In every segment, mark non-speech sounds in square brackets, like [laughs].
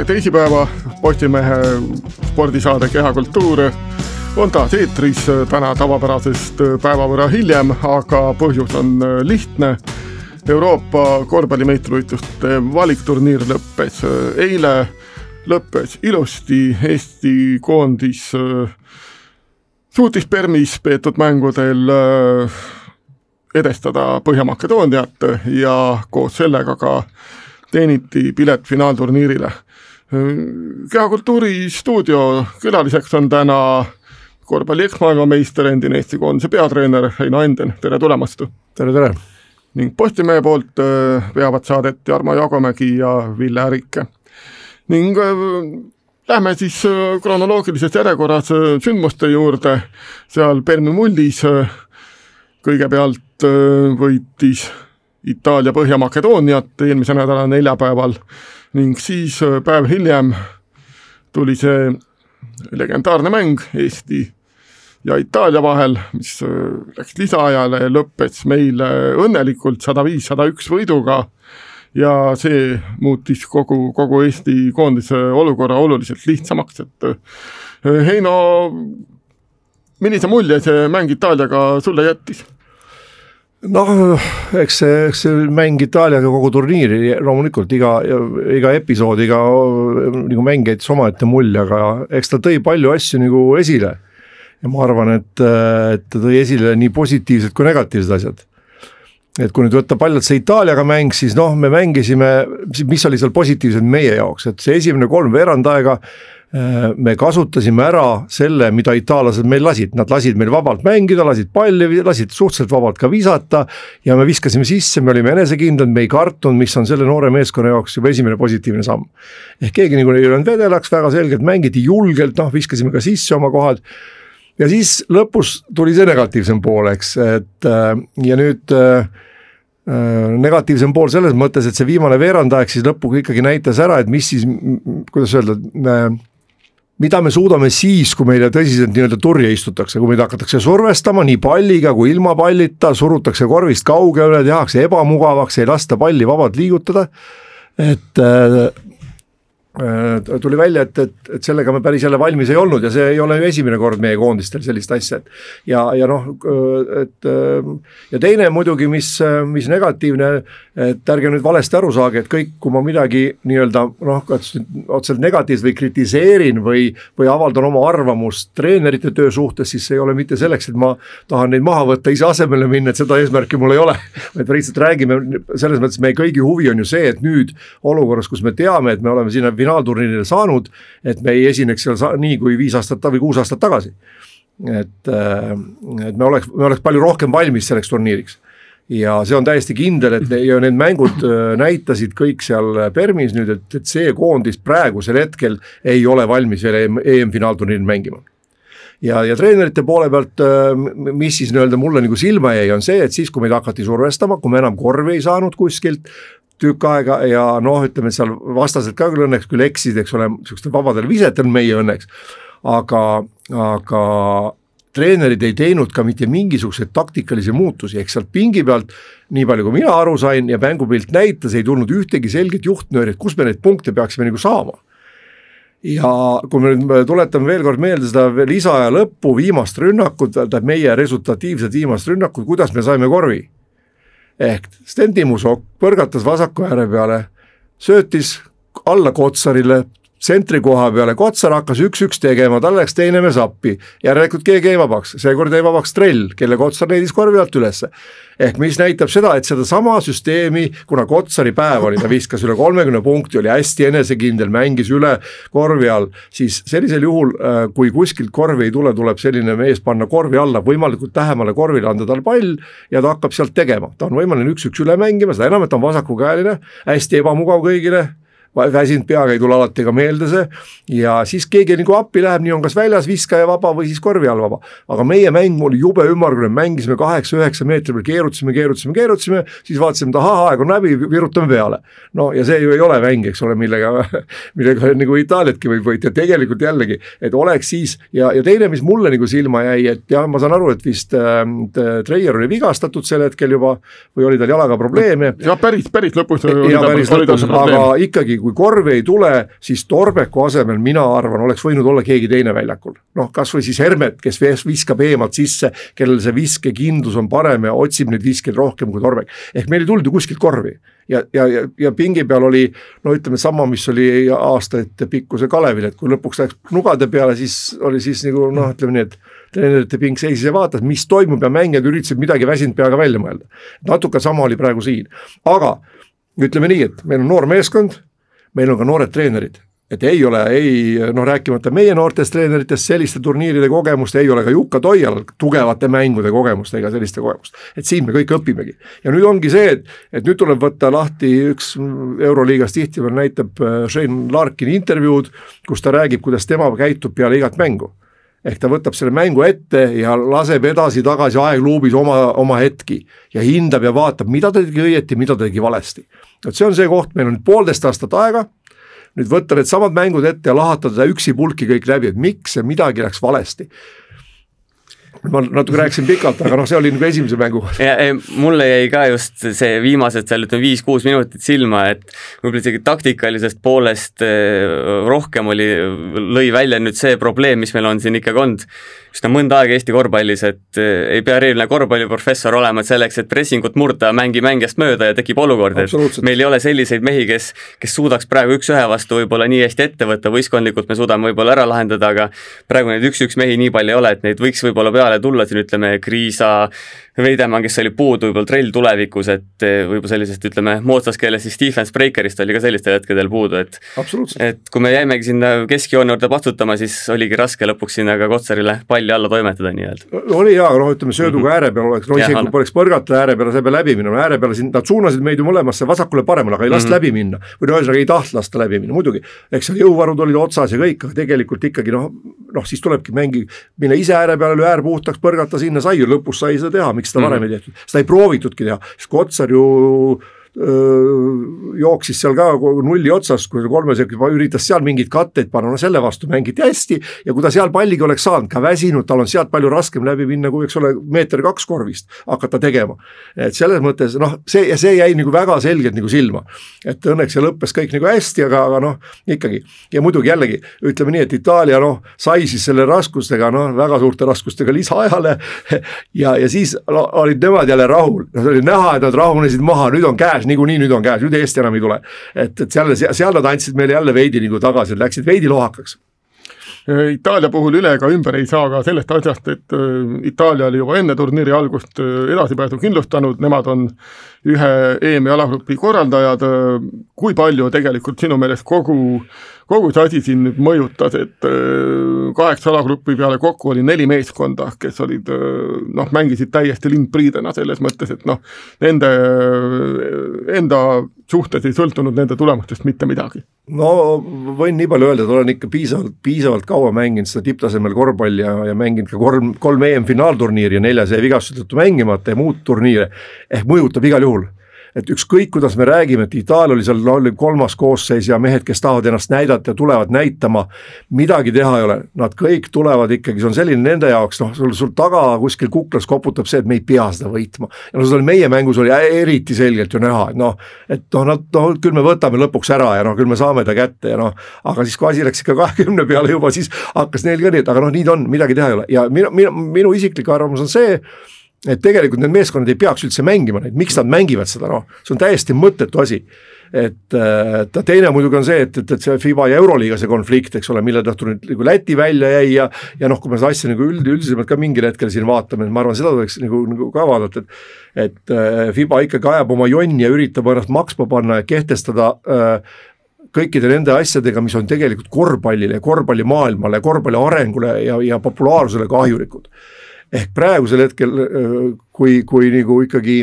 tere teisipäeva, Postimehe spordisaade Kehakultuur on taas eetris täna tavapärasest päeva võrra hiljem, aga põhjus on lihtne. Euroopa korvpallimeistrivõistluste valikturniir lõppes eile, lõppes ilusti, Eesti koondis suutis Permis peetud mängudel edestada Põhja-Makedooniat ja koos sellega ka teeniti pilet finaalturniirile. Kehakultuuri stuudio külaliseks on täna korvpalli eksmaailmameister, endine Eesti koondise peatreener Heino Enden, tere tulemast! tere, tere! ning Postimehe poolt äh, veavad saadet Jarmo Jagomägi ja Ville Ärike. ning äh, lähme siis äh, kronoloogilises järjekorras sündmuste juurde, seal Permi mullis kõigepealt võitis Itaalia Põhja-Makedooniat eelmise nädala neljapäeval ning siis äh, päev hiljem tuli see legendaarne mäng Eesti ja Itaalia vahel, mis äh, läks lisaajale ja lõppes meil õnnelikult sada viis, sada üks võiduga ja see muutis kogu, kogu Eesti koondise olukorra oluliselt lihtsamaks, et äh, Heino, millise mulje see mäng Itaaliaga sulle jättis? Noh, eks see, eks see mäng Itaaliaga kogu turniiri loomulikult iga, iga episood, iga nagu mäng jättis omaette mulje, aga eks ta tõi palju asju nagu esile. ja ma arvan, et, et ta tõi esile nii positiivsed kui negatiivsed asjad. et kui nüüd võtta paljalt see Itaaliaga mäng, siis noh, me mängisime, mis oli seal positiivset meie jaoks, et see esimene kolm veerand aega me kasutasime ära selle, mida itaallased meil lasid, nad lasid meil vabalt mängida, lasid palli, lasid suhteliselt vabalt ka visata. ja me viskasime sisse, me olime enesekindlad, me ei kartnud, mis on selle noore meeskonna jaoks juba esimene positiivne samm. ehk keegi nagu ei olnud vedelaks, väga selgelt mängiti julgelt, noh viskasime ka sisse oma kohad. ja siis lõpus tuli see negatiivsem pool, eks, et äh, ja nüüd äh, negatiivsem pool selles mõttes, et see viimane veerandaeg siis lõpuga ikkagi näitas ära, et mis siis, kuidas öelda mida me suudame siis, kui meile tõsiselt nii-öelda turje istutakse, kui meid hakatakse survestama nii palliga kui ilma pallita, surutakse korvist kaugele, tehakse ebamugavaks, ei lasta palli vabalt liigutada. et äh, tuli välja, et, et, et sellega me päris jälle valmis ei olnud ja see ei ole ju esimene kord meie koondistel sellist asja, et ja, ja noh, et ja teine muidugi, mis, mis negatiivne, et ärge nüüd valesti aru saage, et kõik, kui ma midagi nii-öelda noh, kas otseselt negatiivset või kritiseerin või, või avaldan oma arvamust treenerite töö suhtes, siis see ei ole mitte selleks, et ma tahan neid maha võtta, ise asemele minna, et seda eesmärki mul ei ole. [laughs] vaid me lihtsalt räägime, selles mõttes meie kõigi huvi on ju see, et nüüd olukorras, kus me teame, et me oleme sinna finaalturniirile saanud, et me ei esineks seal nii kui viis aastat või kuus aastat tagasi. et, äh, et me oleks, me oleks palju rohkem valmis selleks turniiriks ja see on täiesti kindel, et ja need mängud äh, näitasid kõik seal Permis nüüd, et, et see koondis praegusel hetkel ei ole valmis veel EM, EM-finaalturniiril mängima. ja, ja treenerite poole pealt, äh, mis siis nii-öelda mulle nagu silma jäi, on see, et siis, kui meid hakati survestama, kui me enam korvi ei saanud kuskilt, tükk aega ja noh, ütleme seal vastased ka küll õnneks küll eksid, eks ole, sihukestel vabadel visetel meie õnneks. aga, aga treenerid ei teinud ka mitte mingisuguseid taktikalisi muutusi, ehk sealt pingi pealt, nii palju kui mina aru sain ja mängupilt näitas, ei tulnud ühtegi selget juhtnööri, et kus me neid punkte peaksime nagu saama. ja kui me nüüd tuletame veel kord meelde seda lisaaja lõppu, viimast rünnakut, tähendab meie resultatiivset viimast rünnakut, kuidas me saime korvi ehk Sten Timusokk põrgatas vasaku ääre peale, söötis alla Kotsarile, tsentri koha peale, Kotsar hakkas üks-üks tegema, tal läks teine mees appi. järelikult keegi jäi vabaks, seekord jäi vabaks trell, kelle Kotsar leidis korvi alt ülesse. ehk mis näitab seda, et sedasama süsteemi, kuna Kotsari päev oli, ta viskas üle kolmekümne punkti, oli hästi enesekindel, mängis üle korvi all, siis sellisel juhul, äh, kui kuskilt korvi ei tule, tuleb selline mees panna korvi alla, võimalikult lähemale korvile anda tal pall ja ta hakkab sealt tegema, ta on võimeline üks-üks üle mängima, seda enam, et ta on vasakukäeline, hästi ebamugav kõigile väsinud peaga ei tule alati ka meelde see. ja siis keegi nagu appi läheb, nii on kas väljas viskaja vaba või siis korvi all vaba. aga meie mäng oli jube ümmargune, mängisime kaheksa-üheksa meetri peal, keerutasime, keerutasime, keerutasime, siis vaatasime, et ahah, aeg on läbi, virutame peale. no ja see ju ei ole mäng, eks ole, millega, [laughs] millega nagu Itaaliatki võib võita, tegelikult jällegi, et oleks siis ja, ja teine, mis mulle nagu silma jäi, et jah, ma saan aru, et vist äh, Treier oli vigastatud sel hetkel juba või oli tal jalaga probleeme. jah, päris, päris lõpus. ja päris lõpus, aga ikkagi kui korvi ei tule, siis Torbeku asemel mina arvan, oleks võinud olla keegi teine väljakul. noh, kasvõi siis Hermet, kes viskab eemalt sisse, kellel see viskekindlus on parem ja otsib neid viskeid rohkem kui Torbek. ehk meil ei tulnud ju kuskilt korvi ja, ja, ja, ja pingi peal oli no ütleme sama, mis oli aastaid pikkuse Kalevil, et kui lõpuks läks nugade peale, siis oli siis nagu noh, ütleme nii, et treenerite ping seisis ja vaatas, mis toimub ja mängijad üritasid midagi väsinud peaga välja mõelda. natuke sama oli praegu siin, aga ütleme nii, et meil on noor meeskond, meil on ka noored treenerid. Et ei ole, ei noh, rääkimata meie noortest treeneritest, selliste turniiride kogemust, ei ole ka Jukka Toial tugevate mängude kogemust ega selliste kogemust. et siin me kõik õpimegi. Ja nüüd ongi see, et, et nüüd tuleb võtta lahti üks Euroliigas tihtipeale näitab äh, Shane Larkini intervjuud, kus ta räägib, kuidas tema käitub peale igat mängu ehk ta võtab selle mängu ette ja laseb edasi-tagasi aegluubis oma, oma hetki ja hindab ja vaatab, mida ta tegi õieti, mida ta tegi valesti. et see on see koht, meil on nüüd poolteist aastat aega, nüüd võtta needsamad mängud ette ja lahatada üksipulki kõik läbi, et miks ja midagi läks valesti ma natuke rääkisin pikalt, aga noh, see oli nagu esimese mängu. ja ei, mulle jäi ka just see viimased seal ütleme viis-kuus minutit silma, et võib-olla isegi taktikalisest poolest eh, rohkem oli, lõi välja nüüd see probleem, mis meil on siin ikkagi olnud üsna mõnda aega Eesti korvpallis, et eh, ei pea eriline korvpalliprofessor olema, et selleks, et pressingut murda, mängi mängijast mööda ja tekib olukord, et meil ei ole selliseid mehi, kes, kes suudaks praegu üks-ühe vastu võib-olla nii hästi ette võtta, võistkondlikult me suudame võib-olla ära lahendada, aga praegu neid üks-üks mehi nii palju ei ole, et neid võiks võib-olla peale tulla siin ütleme, Kriisa, Veidemann, kes oli puudu, võib-olla Trell tulevikus, et eh, võib-olla sellisest ütleme moodsas keeles siis Stephen Sprakerist oli ka sellistel hetkedel puudu, et et kui me jäimegi sinna keskjoone juurde vastutama, siis oligi raske lõpuks sinna ka Kotsarile palli alla toimetada nii-öelda. oli jaa, aga noh, ütleme sööduga mm -hmm. ääre peal oleks, no isegi kui poleks põrgata ääre peale, sa ei pea läbi minema, ääre peale siin, nad suunasid meid ju mõlemasse vasakule-paremale, aga ei lasta mm -hmm. läbi minna. või no ühesõnaga ei tahtnud lasta läbi minna, muidugi, eks seal jõuvarud olid otsas ja kõik, aga tegelikult ikkagi noh, noh siis tulebki mängi, minna ise ääre peale, löö äär puhtaks, põrgata sinna, sai ju lõpus sai seda teha, miks seda varem mm -hmm. ei tehtud seda ei proovitudki teha, sest Kotsar ju jooksis seal ka nulli otsast, kui kolmes üritas seal mingeid katteid panna, no selle vastu mängiti hästi ja kui ta seal palligi oleks saanud, ka väsinud, tal on sealt palju raskem läbi minna, kui eks ole, meeter kaks korvist hakata tegema. et selles mõttes noh, see ja see jäi nagu väga selgelt nagu silma. et õnneks see lõppes kõik nagu hästi, aga, aga noh, ikkagi ja muidugi jällegi ütleme nii, et Itaalia noh, sai siis selle raskustega noh, väga suurte raskustega lisaajale [laughs] ja, ja siis no, olid nemad jälle rahul, noh oli näha, et nad rahunesid maha, nüüd on käes käes, niikuinii nüüd on käes, nüüd Eesti enam ei tule. et, et seal, seal nad andsid meile jälle veidi nagu tagasi, läksid veidi lohakaks. Itaalia puhul üle ega ümber ei saa ka sellest asjast, et Itaalia oli juba enne turniiri algust edasipääsu kindlustanud, nemad on ühe EM-i alagrupi korraldajad, kui palju tegelikult sinu meelest kogu kogu see asi siin nüüd mõjutas, et äh, kaheksa alagrupi peale kokku oli neli meeskonda, kes olid äh, noh, mängisid täiesti lindpriidena selles mõttes, et noh, nende äh, enda suhtes ei sõltunud nende tulemustest mitte midagi. no võin nii palju öelda, et olen ikka piisavalt, piisavalt kaua mänginud seda tipptasemel korvpalli ja, ja mänginud ka kolm, kolm EM-finaalturniiri ja neljas jäi vigastuse tõttu mängimata ja muud turniire, ehk mõjutab igal juhul et ükskõik, kuidas me räägime, et Itaalia oli seal no, oli kolmas koosseis ja mehed, kes tahavad ennast näidata ja tulevad näitama, midagi teha ei ole, nad kõik tulevad ikkagi, see on selline nende jaoks, noh, sul, sul taga kuskil kuklas koputab see, et me ei pea seda võitma. ja no seda meie mängus oli eriti selgelt ju näha, et noh, et noh, nad noh, küll me võtame lõpuks ära ja noh, küll me saame ta kätte ja noh, aga siis, kui asi läks ikka kahekümne peale juba, siis hakkas neil ka nii, et aga noh, nii ta on, midagi teha ei ole ja minu, minu, minu isiklik arvamus on see, et tegelikult need meeskonnad ei peaks üldse mängima neid, miks nad mängivad seda, noh, see on täiesti mõttetu asi. et äh, teine muidugi on see, et, et, et see FIBA ja Euroliiga see konflikt, eks ole, mille tõttu nüüd nagu Läti välja jäi ja ja noh, kui me seda asja nagu üld, üldisemalt ka mingil hetkel siin vaatame, et ma arvan, seda tuleks nagu, nagu ka vaadata, et et äh, FIBA ikkagi ajab oma jonni ja üritab ennast maksma panna ja kehtestada äh, kõikide nende asjadega, mis on tegelikult korvpallile, korvpallimaailmale, korvpalli arengule ja, ja populaarsusele kahjulikud ehk praegusel hetkel, kui, kui nagu ikkagi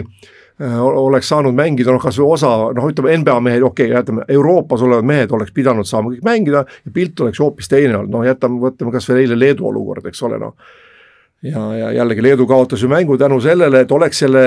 oleks saanud mängida noh, kas või osa noh, ütleme NBA mehed, okei okay,, jätame Euroopas olevad mehed oleks pidanud saama kõik mängida ja pilt oleks hoopis teine olnud, noh jätame, võtame kas või eile Leedu olukord, eks ole noh. ja, ja jällegi Leedu kaotas ju mängu tänu sellele, et oleks selle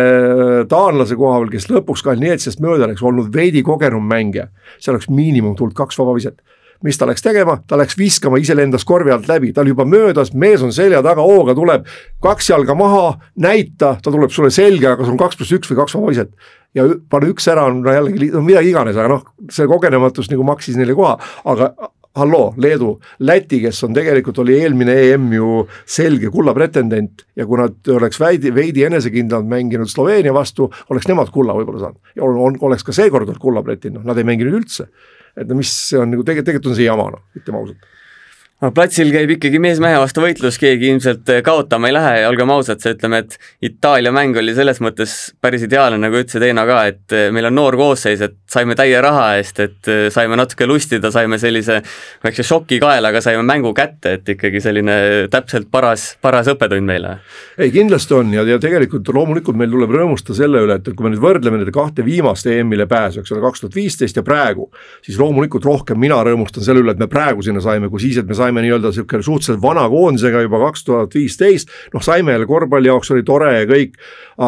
taanlase koha peal, kes lõpuks Kalnietsest mööda läks, olnud veidi kogenum mängija, seal oleks miinimum tulnud kaks vaba viset mis ta läks tegema, ta läks viskama, ise lendas korvi alt läbi, ta oli juba möödas, mees on selja taga, hooga tuleb, kaks jalga maha, näita, ta tuleb sulle selga, kas on kaks pluss üks või kaks vaba viset. ja pane üks ära on no jällegi, no mida iganes, aga noh, see kogenematus nagu maksis neile koha, aga halloo, Leedu, Läti, kes on tegelikult, oli eelmine EM ju selge kulla pretendent ja kui nad oleks veidi, veidi enesekindlamalt mänginud Sloveenia vastu, oleks nemad kulla võib-olla saanud. ja on, on, oleks ka seekord olnud kulla pretendent, noh nad ei mänginud üldse. Et no mis see on nagu tegelikult, tegelikult on see jama noh, ütleme ausalt no platsil käib ikkagi mees mehe vastu võitlus, keegi ilmselt kaotama ei lähe ja olgem ausad, see ütleme, et Itaalia mäng oli selles mõttes päris ideaalne, nagu ütlesid Eino ka, et meil on noor koosseis, et saime täie raha eest, et saime natuke lustida, saime sellise väikse šoki kaelaga, saime mängu kätte, et ikkagi selline täpselt paras, paras õppetund meile. ei, kindlasti on ja, ja tegelikult loomulikult meil tuleb rõõmustada selle üle, et, et kui me nüüd võrdleme nende kahte viimast EM-ile pääsu, eks ole, kaks tuhat viisteist ja praegu, siis loomulikult rohkem mina rõõmustan selle üle, et me praegu sinna saime, kui siis, et me saime saime nii-öelda niisugune suhteliselt vana koondisega juba kaks tuhat viisteist, noh saime jälle korvpalli jaoks oli tore ja kõik,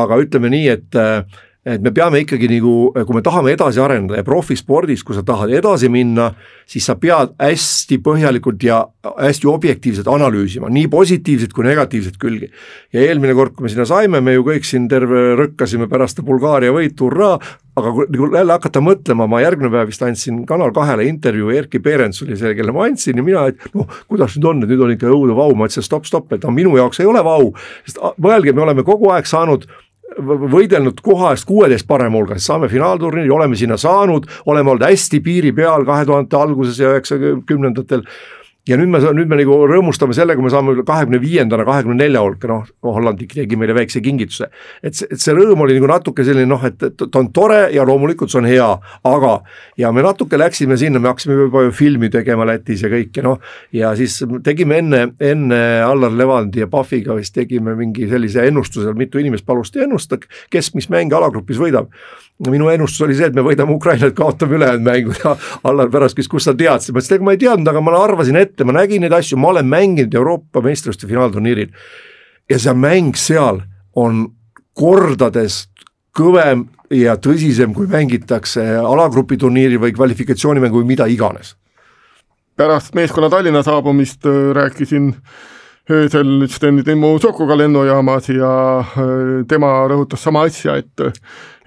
aga ütleme nii, et et me peame ikkagi nagu, kui me tahame edasi arendada ja profispordis, kui sa tahad edasi minna, siis sa pead hästi põhjalikult ja hästi objektiivselt analüüsima nii positiivseid kui negatiivseid külgi. ja eelmine kord, kui me sinna saime, me ju kõik siin terve rõkkasime pärast Bulgaaria võitu, hurraa, aga kui nagu jälle hakata mõtlema, ma järgmine päev vist andsin Kanal kahele intervjuu, Erkki Perens oli see, kelle ma andsin ja mina, et noh, kuidas nüüd on, et nüüd on ikka õudu vau, ma ütlesin stopp, stopp, et no minu jaoks ei ole vau, sest mõelge, me oleme kogu aeg saanud võidelnud koha eest kuueteist parema hulgas, saame finaalturniiri, oleme sinna saanud, oleme olnud hästi piiri peal kahe tuhandete alguses ja üheksakümnendatel ja nüüd me, nüüd me nagu rõõmustame sellega, me saame kahekümne viiendana, kahekümne nelja hulka, noh, Holland tegi meile väikse kingituse. et see, et see rõõm oli nagu natuke selline noh, et, et ta on tore ja loomulikult see on hea, aga ja me natuke läksime sinna, me hakkasime juba ju filmi tegema Lätis ja kõik ja noh, ja siis tegime enne, enne Allar Levandi ja Pahviga vist tegime mingi sellise ennustuse, mitu inimest palusti ennustada, kes mis mänge alagrupis võidab minu ennustus oli see, et me võidame Ukrainat, kaotame ülejäänud mängud ja [laughs] Allar pärast küsis, kust sa teadsid, ma ütlesin, ega ma ei teadnud, aga ma arvasin ette, ma nägin neid asju, ma olen mänginud Euroopa meistrivõistluste finaalturniiril. ja see mäng seal on kordades kõvem ja tõsisem, kui mängitakse alagrupi turniiri või kvalifikatsioonimängu või mida iganes. pärast meeskonna Tallinna saabumist äh, rääkisin äh, öösel Steni Timmu Sokuga lennujaamas ja äh, tema rõhutas sama asja, et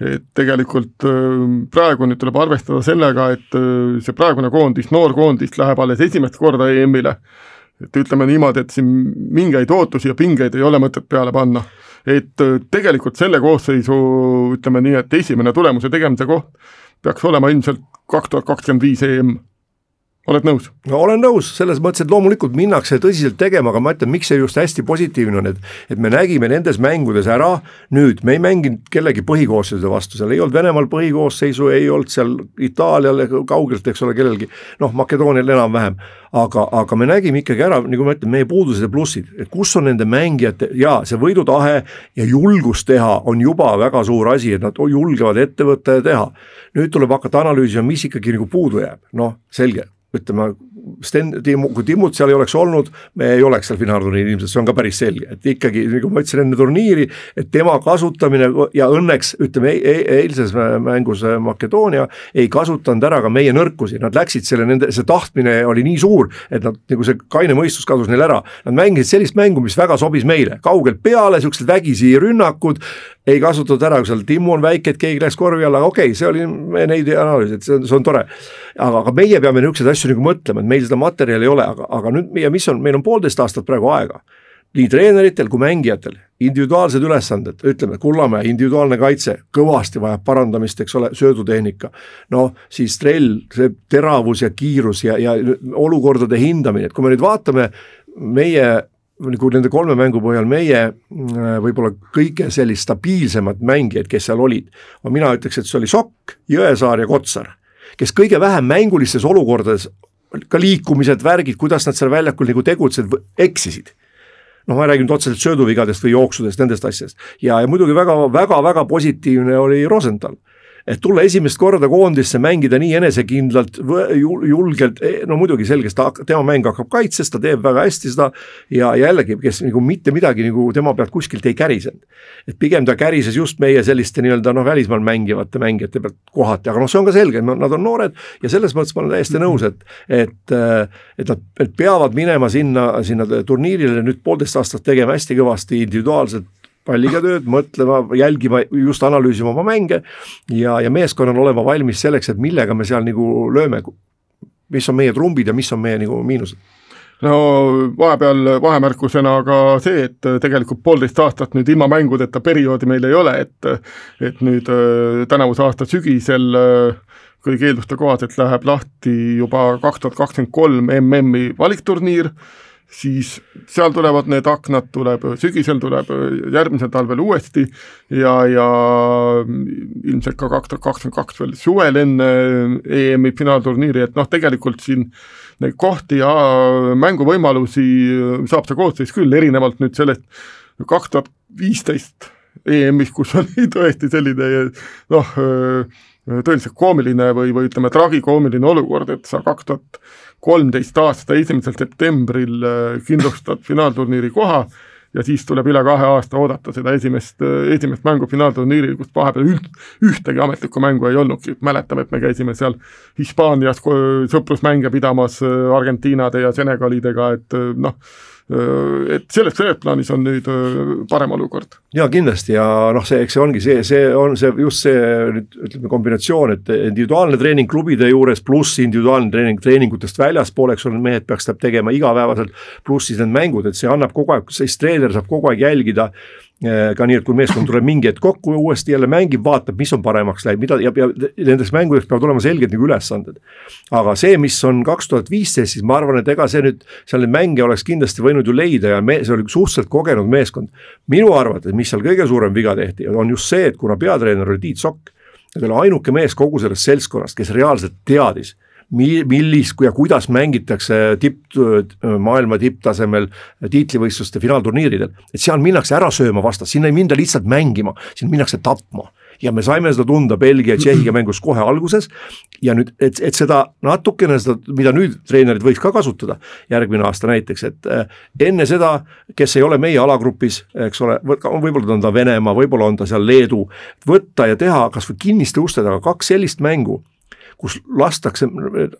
et tegelikult äh, praegu nüüd tuleb arvestada sellega, et äh, see praegune koondis, noor koondis läheb alles esimest korda EM-ile. et ütleme niimoodi, et siin mingeid ootusi ja pingeid ei ole mõtet peale panna. et tegelikult selle koosseisu ütleme nii, et esimene tulemuse tegemise koht peaks olema ilmselt kaks tuhat kakskümmend viis EM oled nõus? no olen nõus, selles mõttes, et loomulikult minnakse tõsiselt tegema, aga ma ütlen, miks see just hästi positiivne on, et et me nägime nendes mängudes ära, nüüd me ei mänginud kellegi põhikoosseisude vastu, seal ei olnud Venemaal põhikoosseisu, ei olnud seal Itaalial kaugelt, eks ole, kellelgi, noh, Makedoonial enam-vähem, aga, aga me nägime ikkagi ära, nagu ma ütlen, meie puudused ja plussid, et kus on nende mängijate ja see võidutahe ja julgus teha on juba väga suur asi, et nad julgevad ette võtta ja teha. nüüd tuleb hakata analüüsima, mis ikkagi nagu puudu jääb, noh, selge ütleme, Sten, Timmu, kui Timmut seal ei oleks olnud, me ei oleks seal finaalturniiril ilmselt, see on ka päris selge, et ikkagi nagu ma ütlesin enne turniiri, et tema kasutamine ja õnneks ütleme e, e eilses mängus Makedoonia ei kasutanud ära ka meie nõrkusi, nad läksid selle nende, see tahtmine oli nii suur, et nad nagu see kaine mõistus kadus neil ära. Nad mängisid sellist mängu, mis väga sobis meile, kaugelt peale, siuksed vägisi rünnakud, ei kasutatud ära, seal Timmu on väike, et keegi läks korvi alla, okei okay,, see oli, me neid ei analüüsi, et see on, see on tore. aga, aga meie peame niisuguseid asju nagu mõtlema, et meil seda materjali ei ole, aga, aga nüüd ja mis on, meil on poolteist aastat praegu aega. nii treeneritel kui mängijatel, individuaalsed ülesanded, ütleme, Kullamäe individuaalne kaitse kõvasti vajab parandamist, eks ole, söödutehnika. noh, siis trell, see teravus ja kiirus ja, ja olukordade hindamine, et kui me nüüd vaatame meie nagu nende kolme mängu põhjal meie äh, võib-olla kõige sellist stabiilsemad mängijad, kes seal olid, mina ütleks, et see oli Sokk, Jõesaar ja Kotsar, kes kõige vähem mängulistes olukordades, ka liikumised, värgid, kuidas nad seal väljakul nagu tegutsesid, eksisid noh, ma ei räägi nüüd otseselt sööduvigadest või jooksudest, nendest asjadest. ja, ja muidugi väga, väga, väga positiivne oli Rosenthal et tulla esimest korda koondisse, mängida nii enesekindlalt, julgelt, e, no muidugi selge, ta, tema mäng hakkab kaitses, ta teeb väga hästi seda ja jällegi, kes nagu mitte midagi nagu tema pealt kuskilt ei kärisenud. et pigem ta kärises just meie selliste nii-öelda noh, välismaal mängivate mängijate pealt kohati, aga noh, see on ka selge, nad on noored ja selles mõttes ma olen täiesti nõus, et et, et nad et peavad minema sinna, sinna turniirile nüüd poolteist aastat tegema hästi kõvasti individuaalselt palliga tööd, mõtlema, jälgima, just analüüsima oma mänge ja, ja meeskonnal olema valmis selleks, et millega me seal nagu lööme, mis on meie trumbid ja mis on meie nagu miinused? No vahepeal vahemärkusena ka see, et tegelikult poolteist aastat nüüd ilma mängudeta perioodi meil ei ole, et et nüüd äh, tänavuse aasta sügisel äh, kõigi eelduste kohaselt läheb lahti juba kaks tuhat kakskümmend kolm MM-i valikturniir siis seal tulevad need aknad, tuleb sügisel, tuleb järgmisel talvel uuesti ja, ja ilmselt ka kaks tuhat kakskümmend kaks veel suvel enne EM-i finaalturniiri, et noh, tegelikult siin neid kohti ja mänguvõimalusi saab see koosseis küll, erinevalt nüüd sellest kaks tuhat viisteist EM-is, kus oli [laughs] tõesti selline noh, tõeliselt koomiline või, või ütleme, tragikoomiline olukord, et sa kaks tuhat kolmteist aasta esimesel septembril äh, kindlustad finaalturniiri koha ja siis tuleb üle kahe aasta oodata seda esimest, äh, esimest mängu finaalturniiril, kus vahepeal üht, ühtegi ametlikku mängu ei olnudki, mäletame, et me käisime seal Hispaanias sõprusmänge pidamas äh, Argentiinade ja Senegalidega, et noh, et selles, selles plaanis on nüüd parem olukord. jaa, kindlasti ja noh, see, eks see ongi see, see on see just see nüüd ütleme kombinatsioon, et individuaalne treening klubide juures pluss individuaalne treening treeningutest väljaspool, eks ole, mehed peaks tegema igapäevaselt, pluss siis need mängud, et see annab kogu aeg, siis treener saab kogu aeg jälgida ka nii, et kui meeskond tuleb mingi hetk kokku ja uuesti jälle mängib, vaatab, mis on paremaks läinud, mida ja, ja nendeks mängudeks peavad olema selged nagu ülesanded. aga see, mis on kaks tuhat viisteist, siis ma arvan, et ega see nüüd, seal neid mänge oleks kindlasti võinud ju leida ja me, see oli suhteliselt kogenud meeskond. minu arvates, mis seal kõige suurem viga tehti, on just see, et kuna peatreener oli Tiit Sokk, ta oli ainuke mees kogu sellest seltskonnast, kes reaalselt teadis mi-, millist ja kuidas mängitakse tipp, maailma tipptasemel tiitlivõistluste finaalturniiridel. et seal minnakse ära sööma vastast, sinna ei minda lihtsalt mängima, sinna minnakse tapma ja me saime seda tunda Belgia ja Tšehhiga mängus kohe alguses ja nüüd, et, et seda natukene seda, mida nüüd treenerid võiks ka kasutada järgmine aasta näiteks, et äh, enne seda, kes ei ole meie alagrupis, eks ole, võib-olla on ta Venemaa, võib-olla on ta seal Leedu, võtta ja teha kas või kinniste uste taga kaks sellist mängu kus lastakse,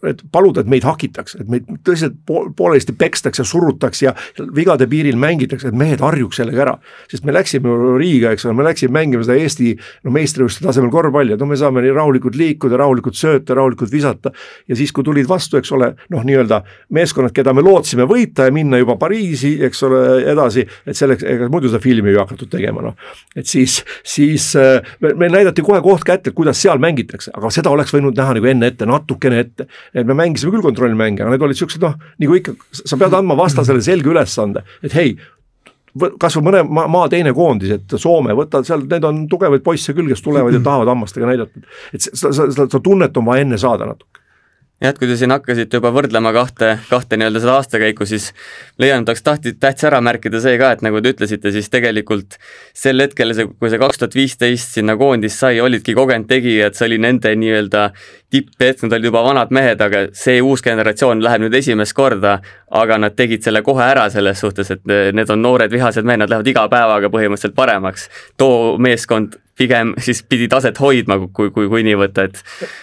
et paluda, et meid hakitakse, et meid tõsiselt poolesti pekstakse, surutakse ja vigade piiril mängitakse, et mehed harjuks sellega ära. sest me läksime Riiga, eks ole, me läksime mängima seda Eesti no meistrivõistluste tasemel korvpalli, et no me saame nii rahulikult liikuda, rahulikult sööta, rahulikult visata. ja siis, kui tulid vastu, eks ole, noh, nii-öelda meeskonnad, keda me lootsime võita ja minna juba Pariisi, eks ole, edasi, et selleks, ega muidu seda filmi ei hakatud tegema, noh. et siis, siis meil me näidati kohe koht kätte, kuidas seal mängitakse, aga seda oleks võinud näha nagu nagu enne ette, natukene ette. et me mängisime küll kontrollmänge, aga need olid siuksed noh, nagu ikka, sa pead andma vastasele selge ülesande, et hei, kas või mõne maa, maa teine koondis, et Soome, võta seal, need on tugevaid poisse küll, kes tulevad ja tahavad hammastega näidata. et seda, seda, seda tunnet on vaja enne saada natuke jah, et kui te siin hakkasite juba võrdlema kahte, kahte nii-öelda seda aastakäiku, siis leian, et oleks tahti, tähtis ära märkida see ka, et nagu te ütlesite, siis tegelikult sel hetkel, kui see kaks tuhat viisteist sinna koondis sai, olidki kogenud tegijad, see oli nende nii-öelda tipphetk, nad olid juba vanad mehed, aga see uus generatsioon läheb nüüd esimest korda, aga nad tegid selle kohe ära selles suhtes, et need on noored vihased mehed, nad lähevad iga päevaga põhimõtteliselt paremaks. too meeskond pigem siis pidi taset hoidma, kui, kui, kui nii võtta, et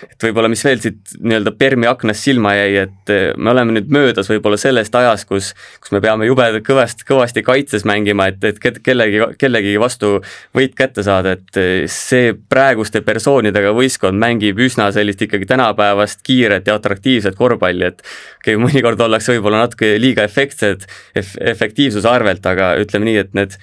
et võib-olla mis veel siit nii-öelda Permi aknast silma jäi, et me oleme nüüd möödas võib-olla sellest ajast, kus kus me peame jube kõvasti, kõvasti kaitses mängima, et, et kellegi, kellegi vastu võit kätte saada, et see praeguste persoonidega võistkond mängib üsna sellist ikkagi tänapäevast kiiret ja atraktiivset korvpalli, et okei okay,, mõnikord ollakse võib-olla natuke liiga efektsed eff, efektiivsuse arvelt, aga ütleme nii, et need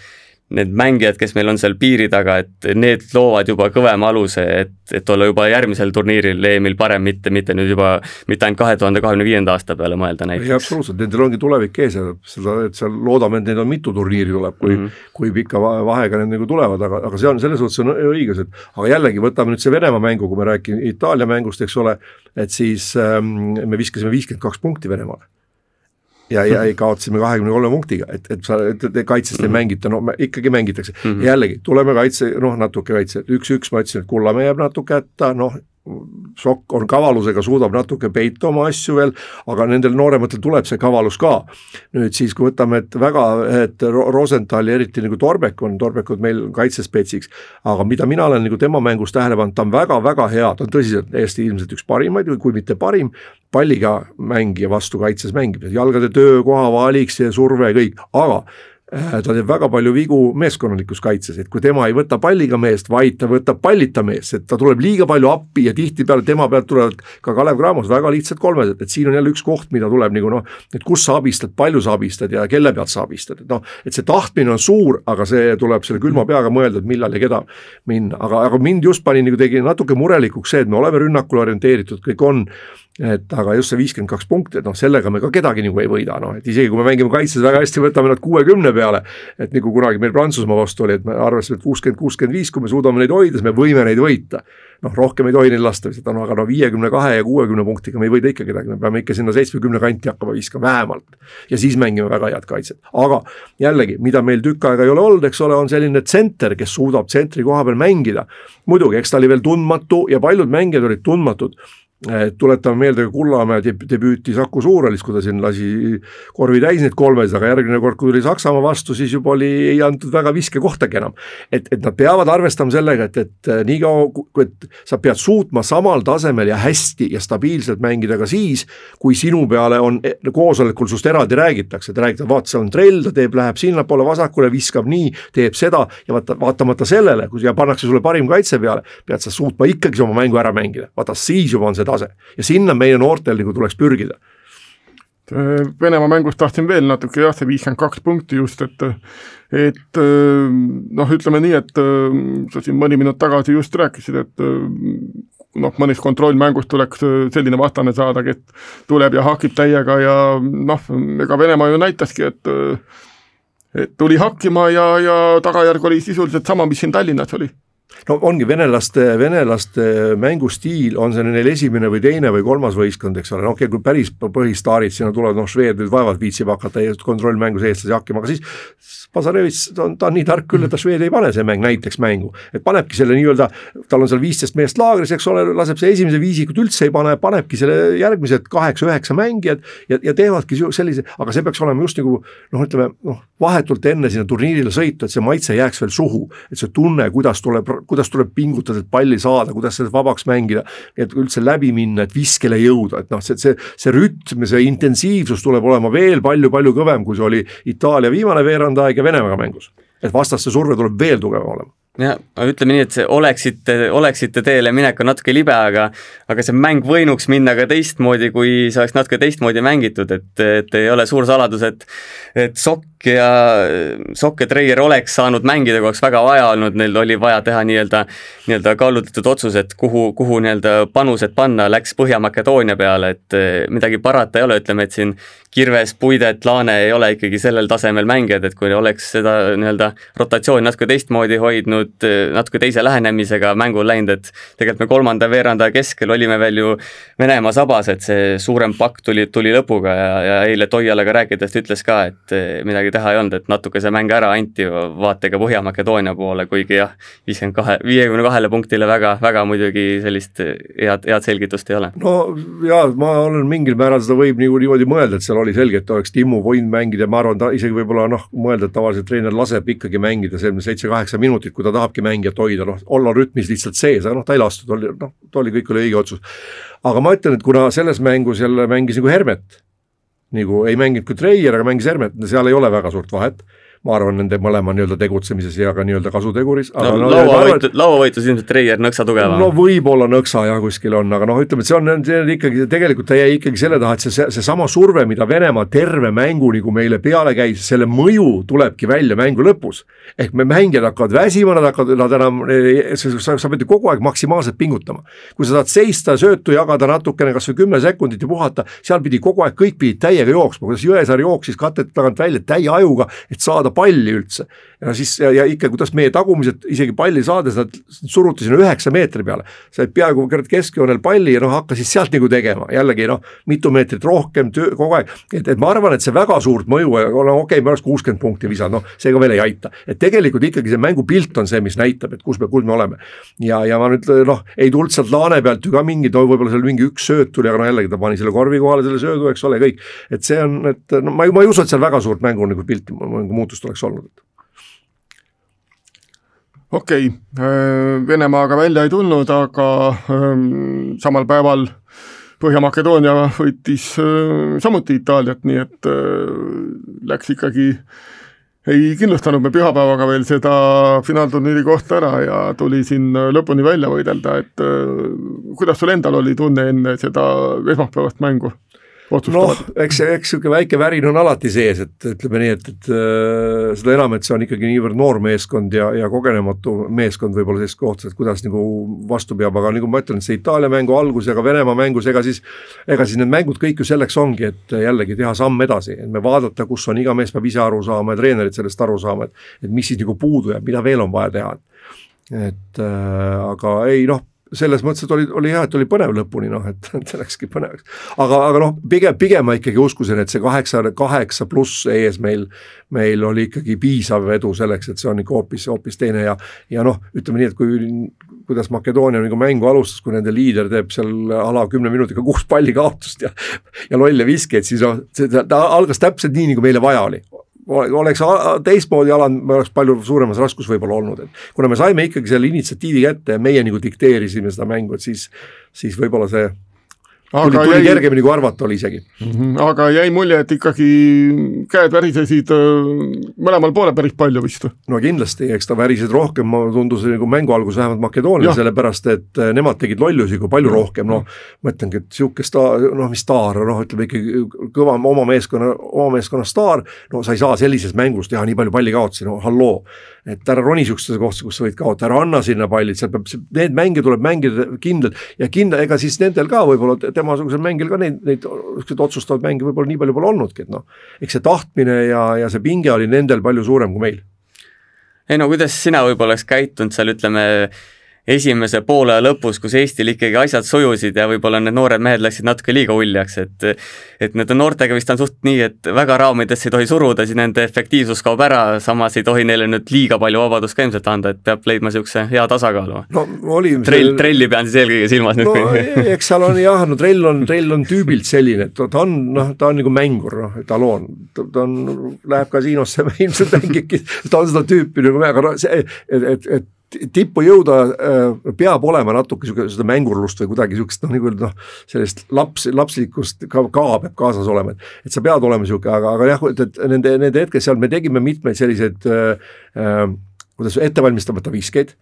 need mängijad, kes meil on seal piiri taga, et need loovad juba kõvema aluse, et, et olla juba järgmisel turniiril EM-il parem, mitte, mitte nüüd juba, mitte ainult kahe tuhande kahekümne viienda aasta peale mõelda näiteks. absoluutselt, nendel ongi tulevik ees ja seda, et seal loodame, et neid on mitu turniiri tuleb, kui mm, -hmm. kui pika vahega need nagu tulevad, aga, aga see on selles suhtes on õiges, et aga jällegi, võtame nüüd see Venemaa mängu, kui me räägime Itaalia mängust, eks ole, et siis ähm, me viskasime viiskümmend kaks punkti Venemaale ja, ja kaotasime kahekümne kolme punktiga, et, et sa, et, et kaitsest ei -hmm. mängita, no ikkagi mängitakse mm. -hmm. jällegi, tuleme kaitse, noh natuke kaitse, üks-üks ma ütlesin, et Kullamäe jääb natuke hätta, noh Sokk on kavalusega, suudab natuke peita oma asju veel, aga nendel noorematel tuleb see kavalus ka. nüüd siis, kui võtame, et väga, et Rosenthal ja eriti nagu Torbek on, Torbek on meil kaitsespetsiks, aga mida mina olen nagu tema mängus tähele pannud, ta on väga-väga hea, ta on tõsiselt Eesti ilmselt üks parimaid, kui mitte parim, palliga mängija vastu kaitses mängib, jalgade töö, kohavaliks ja surve ja kõik, aga ta teeb väga palju vigu meeskonnalikus kaitses, et kui tema ei võta palliga meest, vaid ta võtab pallita meest, et ta tuleb liiga palju appi ja tihtipeale tema pealt tulevad ka Kalev Cramos väga lihtsad kolmesed, et siin on jälle üks koht, mida tuleb nagu noh, et kus sa abistad, palju sa abistad ja kelle pealt sa abistad, et noh, et see tahtmine on suur, aga see tuleb selle külma peaga mõelda, et millal ja keda minna, aga, aga mind just pani nagu tegi natuke murelikuks see, et me oleme rünnakule orienteeritud, kõik on et aga just see viiskümmend kaks punkti, et noh, sellega me ka kedagi nagu ei võida, noh et isegi kui me mängime kaitses väga hästi, võtame nad kuuekümne peale. et nagu kunagi meil Prantsusmaa vastu oli, et me arvestasime, et kuuskümmend, kuuskümmend viis, kui me suudame neid hoida, siis me võime neid võita. noh, rohkem ei tohi neil lasta lihtsalt, no aga no viiekümne kahe ja kuuekümne punktiga me ei võida ikka kedagi, me peame ikka sinna seitsmekümne kanti hakkama viskama vähemalt. ja siis mängime väga head kaitset, aga jällegi, mida meil tükk aega ei ole olnud, eks ole, on selline tsenter, kes suudab tsentri koha peal mängida. muidugi, eks ta oli veel tundmatu ja paljud mängijad olid tundmatud tuletame meelde Kullamäe debüüti Saku Suurhallis, kui ta siin lasi korvi täis neid kolmesid, aga järgmine kord, kui tuli Saksamaa vastu, siis juba oli, ei antud väga viskekohtagi enam. et, et nad peavad arvestama sellega, et, et niikaua, kui et sa pead suutma samal tasemel ja hästi ja stabiilselt mängida ka siis, kui sinu peale on e, koosolekul sinust eraldi räägitakse, et räägitakse, vaata, seal on trell, ta teeb, läheb sinnapoole vasakule, viskab nii, teeb seda ja vaata, vaatamata sellele, kui siia pannakse sulle parim kaitse peale, pead sa suutma ikkagi oma mängu ära mängida, vaata siis juba on see tase ja sinna meie noortel nagu tuleks pürgida. Venemaa mängust tahtsin veel natuke jah, see viiskümmend kaks punkti just, et et noh, ütleme nii, et sa siin mõni minut tagasi just rääkisid, et noh, mõnes kontrollmängus tuleks selline vastane saada, kes tuleb ja hakib täiega ja noh, ega Venemaa ju näitaski, et et tuli hakkima ja, ja tagajärg oli sisuliselt sama, mis siin Tallinnas oli no ongi venelaste, venelaste mängustiil, on see neil esimene või teine või kolmas võistkond, eks ole, noh okei okay,, kui päris põhistaarid sinna tulevad, noh Šved nüüd vaevalt viitsib hakata kontrollmängus eestlasi hakkima, aga siis Pasarevits, ta on, ta on nii tark küll, et ta Švedi ei pane see mäng näiteks mängu. et panebki selle nii-öelda, tal on seal viisteist meest laagris, eks ole, laseb see esimese viisikut üldse ei pane, panebki selle järgmised kaheksa-üheksa mängijat ja, ja teevadki sellise, aga see peaks olema just nagu noh, ütleme noh, vahetult enne sinna turniirile sõitu, et see maitse jääks veel suhu. et see tunne, kuidas tuleb, kuidas tuleb pingutada, et palli saada, kuidas sellest vabaks mängida, et üldse läbi minna, et viskele jõuda, et noh, see, see, see rütm, see intensiivsus tuleb olema veel palju-palju kõvem, kui see oli Itaalia viimane veerandaeg ja Venemaaga mängus. et vastaste surve tuleb veel tugevam olema jah, ütleme nii, et see oleksite, oleksite teele minek on natuke libe, aga aga see mäng võinuks minna ka teistmoodi, kui see oleks natuke teistmoodi mängitud, et, et ei ole suur saladus, et et Sokk ja, Sokk ja Treier oleks saanud mängida, kui oleks väga vaja olnud, neil oli vaja teha nii-öelda, nii-öelda kaalutletud otsus, et kuhu, kuhu nii-öelda panused panna, läks Põhja-Makedoonia peale, et midagi parata ei ole, ütleme, et siin Kirves, Puidet, Laane ei ole ikkagi sellel tasemel mängijad, et kui oleks seda nii-öelda rotatsiooni natuke teistmoodi hoidnud, eh, natuke teise lähenemisega mängul läinud, et tegelikult me kolmanda veerandaja keskel olime veel ju Venemaa sabas, et see suurem pakk tuli, tuli lõpuga. Ja, ja eile Toiale ka rääkides ta ütles ka, et eh, midagi teha ei olnud, et natuke see mäng ära anti vaatega Põhja-Makedoonia poole, kuigi jah, viiskümmend kahe, viiekümne kahele punktile väga, väga muidugi sellist head, head selgitust ei ole. no jaa, ma olen mingil määral seda võib nagu niimoodi mõelda, et seal oli selge, et oleks Timmu võinud mängida, ma arvan, ta isegi võib-olla noh, mõelda, et tavaliselt treener laseb ikkagi mängida selline seitse-kaheksa minutit, kui ta tahabki mängijat hoida, noh, olla rütmis lihtsalt sees, aga noh, ta ei lastud, oli noh, ta oli, kõik oli õige otsus. aga ma ütlen, et kuna selles mängus jälle mängis nagu Hermet, nagu ei mänginud kui Treier, aga mängis Hermet, seal ei ole väga suurt vahet ma arvan, nende mõlema nii-öelda tegutsemises ja ka nii-öelda kasuteguris. no, no lauavõitu, lauavõitlus ilmselt Treier nõksa tugevam. no võib-olla nõksa jah, kuskil on, aga noh, ütleme, et see on, see on ikkagi, tegelikult ta jäi ikkagi selle taha, et see, seesama surve, mida Venemaa terve mängu nagu meile peale käis, selle mõju tulebki välja mängu lõpus. ehk me mängijad hakkavad väsima, nad hakkavad, nad enam, sa, sa pead ju kogu aeg maksimaalselt pingutama. kui sa tahad seista, söötu jagada natukene, kas või kümme sekundit ja puhata, seal pidi kogu aeg, kõik pidid täiega jooksma, kuidas Jõesaar jooksis katete tagant välja täie ajuga, et saada saada palli üldse. ja siis ja, ja ikka, kuidas meie tagumised isegi palli saades nad suruti sinna üheksa meetri peale. said peaaegu keskjoonel palli ja noh, hakkasid sealt nagu tegema, jällegi noh, mitu meetrit rohkem töö kogu aeg. et, et ma arvan, et see väga suurt mõju, no okei okay,, me oleks kuuskümmend punkti visanud, noh, see ka veel ei aita. et tegelikult ikkagi see mängupilt on see, mis näitab, et kus me, kus me oleme. ja, ja ma nüüd noh, ei tulnud sealt laane pealt ju ka mingit, võib-olla seal mingi üks sööt tuli, aga no jällegi ta pani selle korvi kohale selle söödu, eks ole, kõik. et see on, et no ma, ma ei usu, et seal väga suurt mängu nagu pilti, muutust oleks olnud okei okay., äh, Venemaaga välja ei tulnud, aga ähm, samal päeval Põhja-Makedoonia võitis äh, samuti Itaaliat, nii et äh, läks ikkagi, ei kindlustanud me pühapäevaga veel seda finaalturniiri kohta ära ja tuli siin lõpuni välja võidelda, et kuidas sul endal oli tunne enne seda esmaspäevast mängu? Noh, eks eks niisugune väike värin on alati sees, et ütleme nii, et, et äh, seda enam, et see on ikkagi niivõrd noor meeskond ja, ja kogenematu meeskond võib-olla selles kohtas, et kuidas nagu vastu peab, aga nagu ma ütlen, see Itaalia mängu algus ja ka Venemaa mängus, ega siis ega siis need mängud kõik ju selleks ongi, et jällegi teha samm edasi, et me vaadata, kus on, iga mees peab ise aru saama ja treenerid sellest aru saama, et et mis siis nagu puudu jääb, mida veel on vaja teha. et äh, aga ei noh, selles mõttes, et oli, oli hea, et oli põnev lõpuni noh, et, [laughs] et läkski põnevaks. aga, aga noh, pigem, pigem ma ikkagi uskusin, et see kaheksa, kaheksa pluss ees meil, meil oli ikkagi piisav edu selleks, et see on ikka hoopis, hoopis teine ja ja noh, ütleme nii, et kui kuidas Makedoonia nagu mängu alustas, kui nende liider teeb seal ala kümne minutiga kuus palli kaotust ja ja lolle viskeid, siis noh, see, ta algas täpselt nii, nagu meile vaja oli oleks teistmoodi alanud, me oleks palju suuremas raskus võib-olla olnud, et kuna me saime ikkagi selle initsiatiivi kätte ja meie nagu dikteerisime seda mängu, et siis, siis võib-olla see tuli, tuli jäi... kergemini kui arvata oli isegi mm. -hmm. aga jäi mulje, et ikkagi käed värisesid mõlemal poolel päris palju vist? no kindlasti, eks ta värises rohkem, tundus nagu mängu alguses vähemalt Makedoonial, sellepärast et nemad tegid lollusi kui palju rohkem, noh ma ütlengi, et niisugune staar, noh mis staar, noh ütleme ikkagi kõva oma meeskonna, oma meeskonna staar, no sa ei saa sellises mängus teha nii palju pallikaotusi, no halloo et ära roni sihukesesse kohta, kus sa võid kaotada, ära anna sinna pallid, seal peab, need mänge tuleb mängida kindlalt ja kindla, ega siis nendel ka võib-olla temasugusel mängil ka neid, neid siukseid otsustavaid mänge võib-olla nii palju pole olnudki, et noh. eks see tahtmine ja, ja see pinge oli nendel palju suurem kui meil. ei no kuidas sina võib-olla oleks käitunud seal, ütleme esimese poole lõpus, kus Eestil ikkagi asjad sujusid ja võib-olla need noored mehed läksid natuke liiga uljaks, et et nende noortega vist on suht nii, et väga raamidesse ei tohi suruda, siis nende efektiivsus kaob ära, samas ei tohi neile nüüd liiga palju vabadust ka ilmselt anda, et peab leidma niisuguse hea tasakaalu. no oli trell, trelli pean siis eelkõige silmas nüüd. No, eks seal on jah, no trell on, trell on tüübilt selline, et ta on noh, ta on nagu mängur, noh, etaloon, ta on, läheb kasiinosse [laughs] ilmselt mängibki, ta on seda tüüpi nagu, see, et, et, et tippu jõuda äh, peab olema natuke sihuke seda mängurlust või kuidagi sihukest noh, nagu noh, sellist laps, lapslikkust ka, ka peab kaasas olema, et. et sa pead olema sihuke, aga, aga jah, et, et nende, nende hetked seal me tegime mitmeid selliseid äh, äh, kuidas ettevalmistamata viskeid.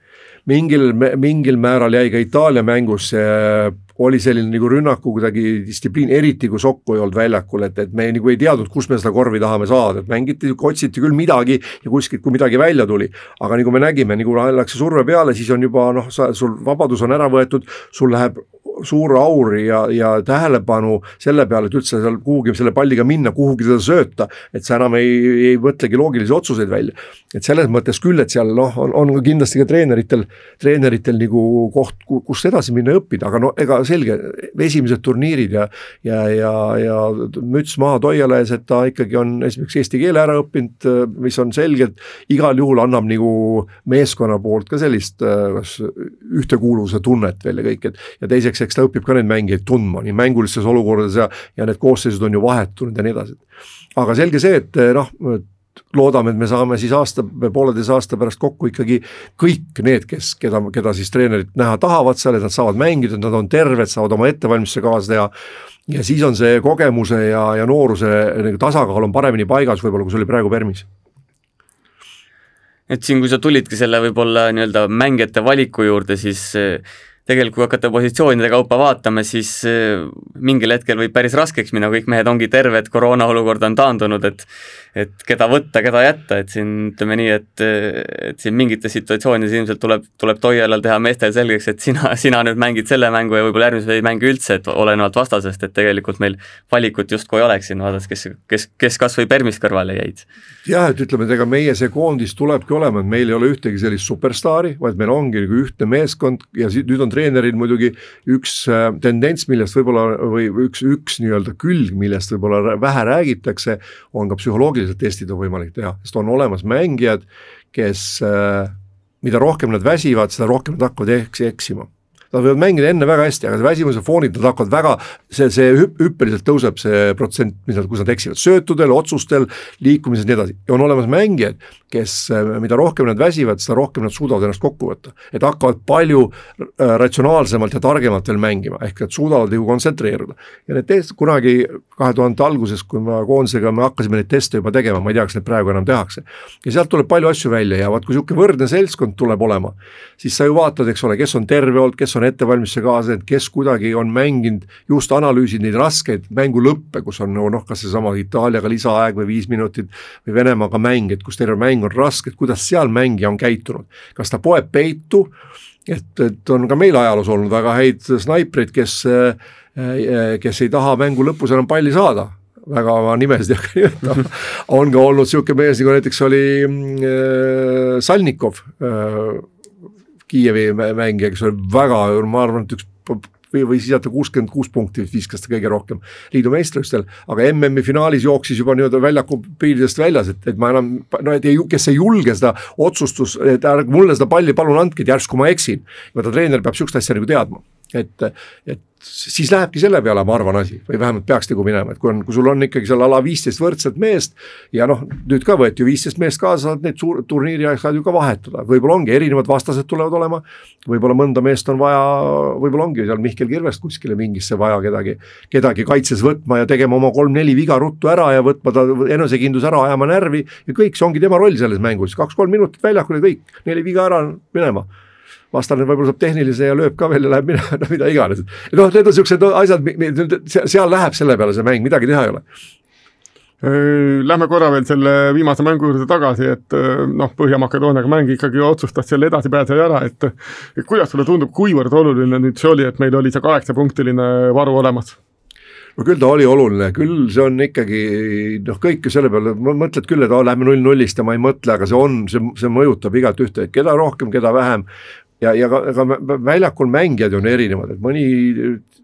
Mingil, mingil määral jäi ka Itaalia mängus äh, oli selline nagu rünnaku kuidagi distsipliin, eriti kui Sokku ei olnud väljakul, et, et me nagu ei teadnud, kus me seda korvi tahame saada, et mängiti, otsiti küll midagi ja kuskilt, kui midagi välja tuli. aga nagu me nägime, nagu läks see surve peale, siis on juba noh, sa, sul vabadus on ära võetud, sul läheb suur aur ja, ja tähelepanu selle peale, et üldse seal kuhugi selle palliga minna, kuhugi teda sööta, et sa enam ei, ei mõtlegi loogilisi otsuseid välja. et selles mõttes küll, et seal noh, on, on kindlasti ka treeneritel, treeneritel nagu koht, kust edasi minna ja õppida, aga no ega selge, esimesed turniirid ja ja, ja, ja müts maha Toiale ees, et ta ikkagi on esiteks eesti keele ära õppinud, mis on selgelt igal juhul annab nagu meeskonna poolt ka sellist kas ühtekuuluvuse tunnet veel ja kõik, et ja teiseks, eks ta õpib ka neid mängijaid tundma nii mängulistes olukordades ja, ja need koosseisud on ju vahetunud ja nii edasi. aga selge see, et noh, loodame, et me saame siis aasta pooleteise aasta pärast kokku ikkagi kõik need, kes, keda, keda siis treenerid näha tahavad seal, et nad saavad mängida, et nad on terved, saavad oma ettevalmistuse kaasa teha. ja siis on see kogemuse ja, ja nooruse nagu tasakaal on paremini paigas võib-olla, kui see oli praegu Permis et siin, kui sa tulidki selle võib-olla nii-öelda mängijate valiku juurde, siis tegelikult kui hakata positsioonide kaupa vaatama, siis äh, mingil hetkel võib päris raskeks minna, kõik mehed ongi terved, koroona olukord on taandunud, et et keda võtta, keda jätta, et siin ütleme nii, et, et siin mingites situatsioonides ilmselt tuleb, tuleb Toialal teha meestel selgeks, et sina, sina nüüd mängid selle mängu ja võib-olla järgmises ei mängi üldse, et olenevalt vastasest, et tegelikult meil valikut justkui oleks siin, vaadates, kes, kes, kes kas või Permist kõrvale jäid. jah, et ütleme, et ega meie see koondis tulebki olema, et meil ei ole ühtegi sellist superstaari, vaid meil ongi nagu ühtne meeskond ja siit nüüd on treeneril muidugi üks äh, tendents, millest võib-olla või üks, üks nii-öelda külg, millest võib-olla vähe räägitakse, on ka psühholoogilised testid on võimalik teha, sest on olemas mängijad, kes, äh, mida rohkem nad väsivad, seda rohkem nad hakkavad eks-, eksima Nad võivad mängida enne väga hästi, aga väsimuse foonid, nad hakkavad väga, see, see hüpp, hüppeliselt tõuseb see protsent, mis nad, kus nad eksivad, söötudel, otsustel, liikumises ja nii edasi ja on olemas mängijad, kes, mida rohkem nad väsivad, seda rohkem nad suudavad ennast kokku võtta. et hakkavad palju äh, ratsionaalsemalt ja targemalt veel mängima, ehk nad suudavad nagu kontsentreeruda. ja need test kunagi kahe tuhande alguses, kui ma koondisega, me hakkasime neid teste juba tegema, ma ei tea, kas neid praegu enam tehakse. ja sealt tuleb palju asju välja ja vaat kui niisugune võrdne seltskond tuleb olema, siis sa ju vaatad, eks ole, kes on terve olnud, kes on ettevalmistuse kaaslased, kes kuidagi on mänginud, just analüüsinud neid raskeid mängu lõppe, kus on noh, kas seesama Itaaliaga lisaaeg või viis minutit või Venemaaga mäng, et kus terve mäng on raske, et kuidas seal mängija on käitunud. kas ta poeb peitu, et, et on ka meil ajaloos olnud väga häid snaipreid, kes kes ei taha mängu lõpus enam palli saada, väga oma nimesid ei hakka nimetama, [laughs] on ka olnud niisugune mees, nagu näiteks oli äh, Salnikov äh,, Kiievi mängija, kes oli väga, ma arvan, et üks või, või siis jätta kuuskümmend kuus punkti viskas ta kõige rohkem liidu meistrivõistlustel, aga MM-i finaalis jooksis juba nii-öelda väljaku piiridest väljas, et, et ma enam, no et ei, kes ei julge seda otsustus, et ärge mulle seda palli palun andke, et järsku ma eksin. vaata treener peab sihukest asja nagu teadma, et, et siis lähebki selle peale, ma arvan, asi. Või vähemalt peaks nagu minema, et kui on, kui sul on ikkagi seal ala viisteist võrdset meest. ja noh, nüüd ka võeti ju viisteist meest kaasa, saad neid suur turniiri ajal ju ka vahetada, võib-olla ongi erinevad vastased tulevad olema. võib-olla mõnda meest on vaja, võib-olla ongi seal Mihkel Kirvest kuskile mingisse vaja kedagi, kedagi kaitses võtma ja tegema oma kolm-neli viga ruttu ära ja võtma ta enesekindlus ära, ajama närvi. Ja kõik, see ongi tema roll selles mängus, kaks-kolm minutit väljakul ja kõik, neli viga ära, minema vastane võib-olla saab tehnilise ja lööb ka veel ja läheb minema, [laughs] no mida iganes. noh, need on siuksed asjad, seal läheb selle peale see mäng, midagi teha ei ole. Lähme korra veel selle viimase mängu juurde tagasi, et noh, Põhja-Makedooniaga mäng ikkagi otsustas selle edasipääseja ära, et et kuidas sulle tundub, kuivõrd oluline nüüd see oli, et meil oli see kaheksapunktiline varu olemas? no küll ta oli oluline, küll see on ikkagi noh, kõik ju selle peale, mõtled küll, et oh, lähme null-nullist ja ma ei mõtle, aga see on, see, see mõjutab igat ühte, keda rohkem, keda vähem ja, ja ka, ka väljakul mängijad on erinevad, et mõni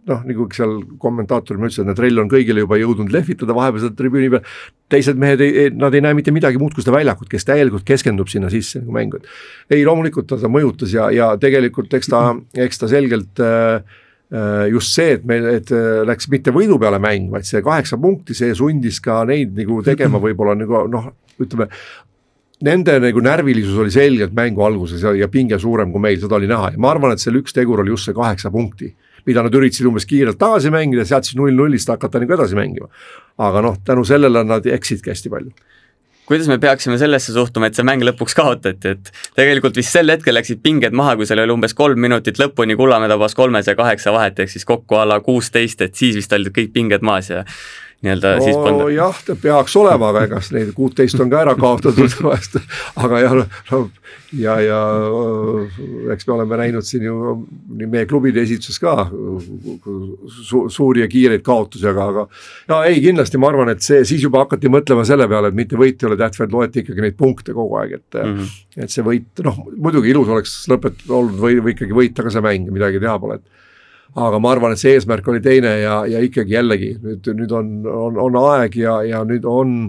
noh, nagu seal kommentaatorid ma ütlesin, et Reil on kõigile juba jõudnud lehvitada vahepeal seda tribüüni peal. teised mehed nad ei näe mitte midagi muud kui seda väljakut, kes täielikult keskendub sinna sisse nagu mängu, et ei, loomulikult ta, ta mõjutas ja, ja tegelikult eks ta, eks ta selgelt äh, äh just see, et meil, et äh, läks mitte võidu peale mäng, vaid see kaheksa punkti, see sundis ka neid nagu tegema võib-olla nagu noh, ütleme nende nagu närvilisus oli selgelt mängu alguses ja, ja pinge suurem kui meil, seda oli näha ja ma arvan, et seal üks tegur oli just see kaheksa punkti. mida nad üritasid umbes kiirelt tagasi mängida, sealt siis null-nullist hakata nagu edasi mängima. aga noh, tänu sellele nad eksidki hästi palju kuidas me peaksime sellesse suhtuma, et see mäng lõpuks kaotati, et tegelikult vist sel hetkel läksid pinged maha, kui seal oli umbes kolm minutit lõpuni, Kullamäe tabas kolmes ja kaheksa vahet, ehk siis kokku a la kuusteist, et siis vist olid kõik pinged maas ja nii-öelda no, siis panna. jah, ta peaks olema, aga ega neid kuuteist on ka ära kaotatud [laughs] vahest, aga jah, no ja, ja eks me oleme näinud siin ju nii meie klubide esituses ka su, suuri ja kiireid kaotusi, aga, aga. ja ei, kindlasti ma arvan, et see siis juba hakati mõtlema selle peale, et mitte võit ei ole tähtis, vaid loeti ikkagi neid punkte kogu aeg, et mm. -hmm. et see võit, noh muidugi ilus oleks lõpet-, olnud või, või ikkagi võita ka see mäng, midagi teha pole, et aga ma arvan, et see eesmärk oli teine ja, ja ikkagi jällegi nüüd, nüüd on, on, on aeg ja, ja nüüd on,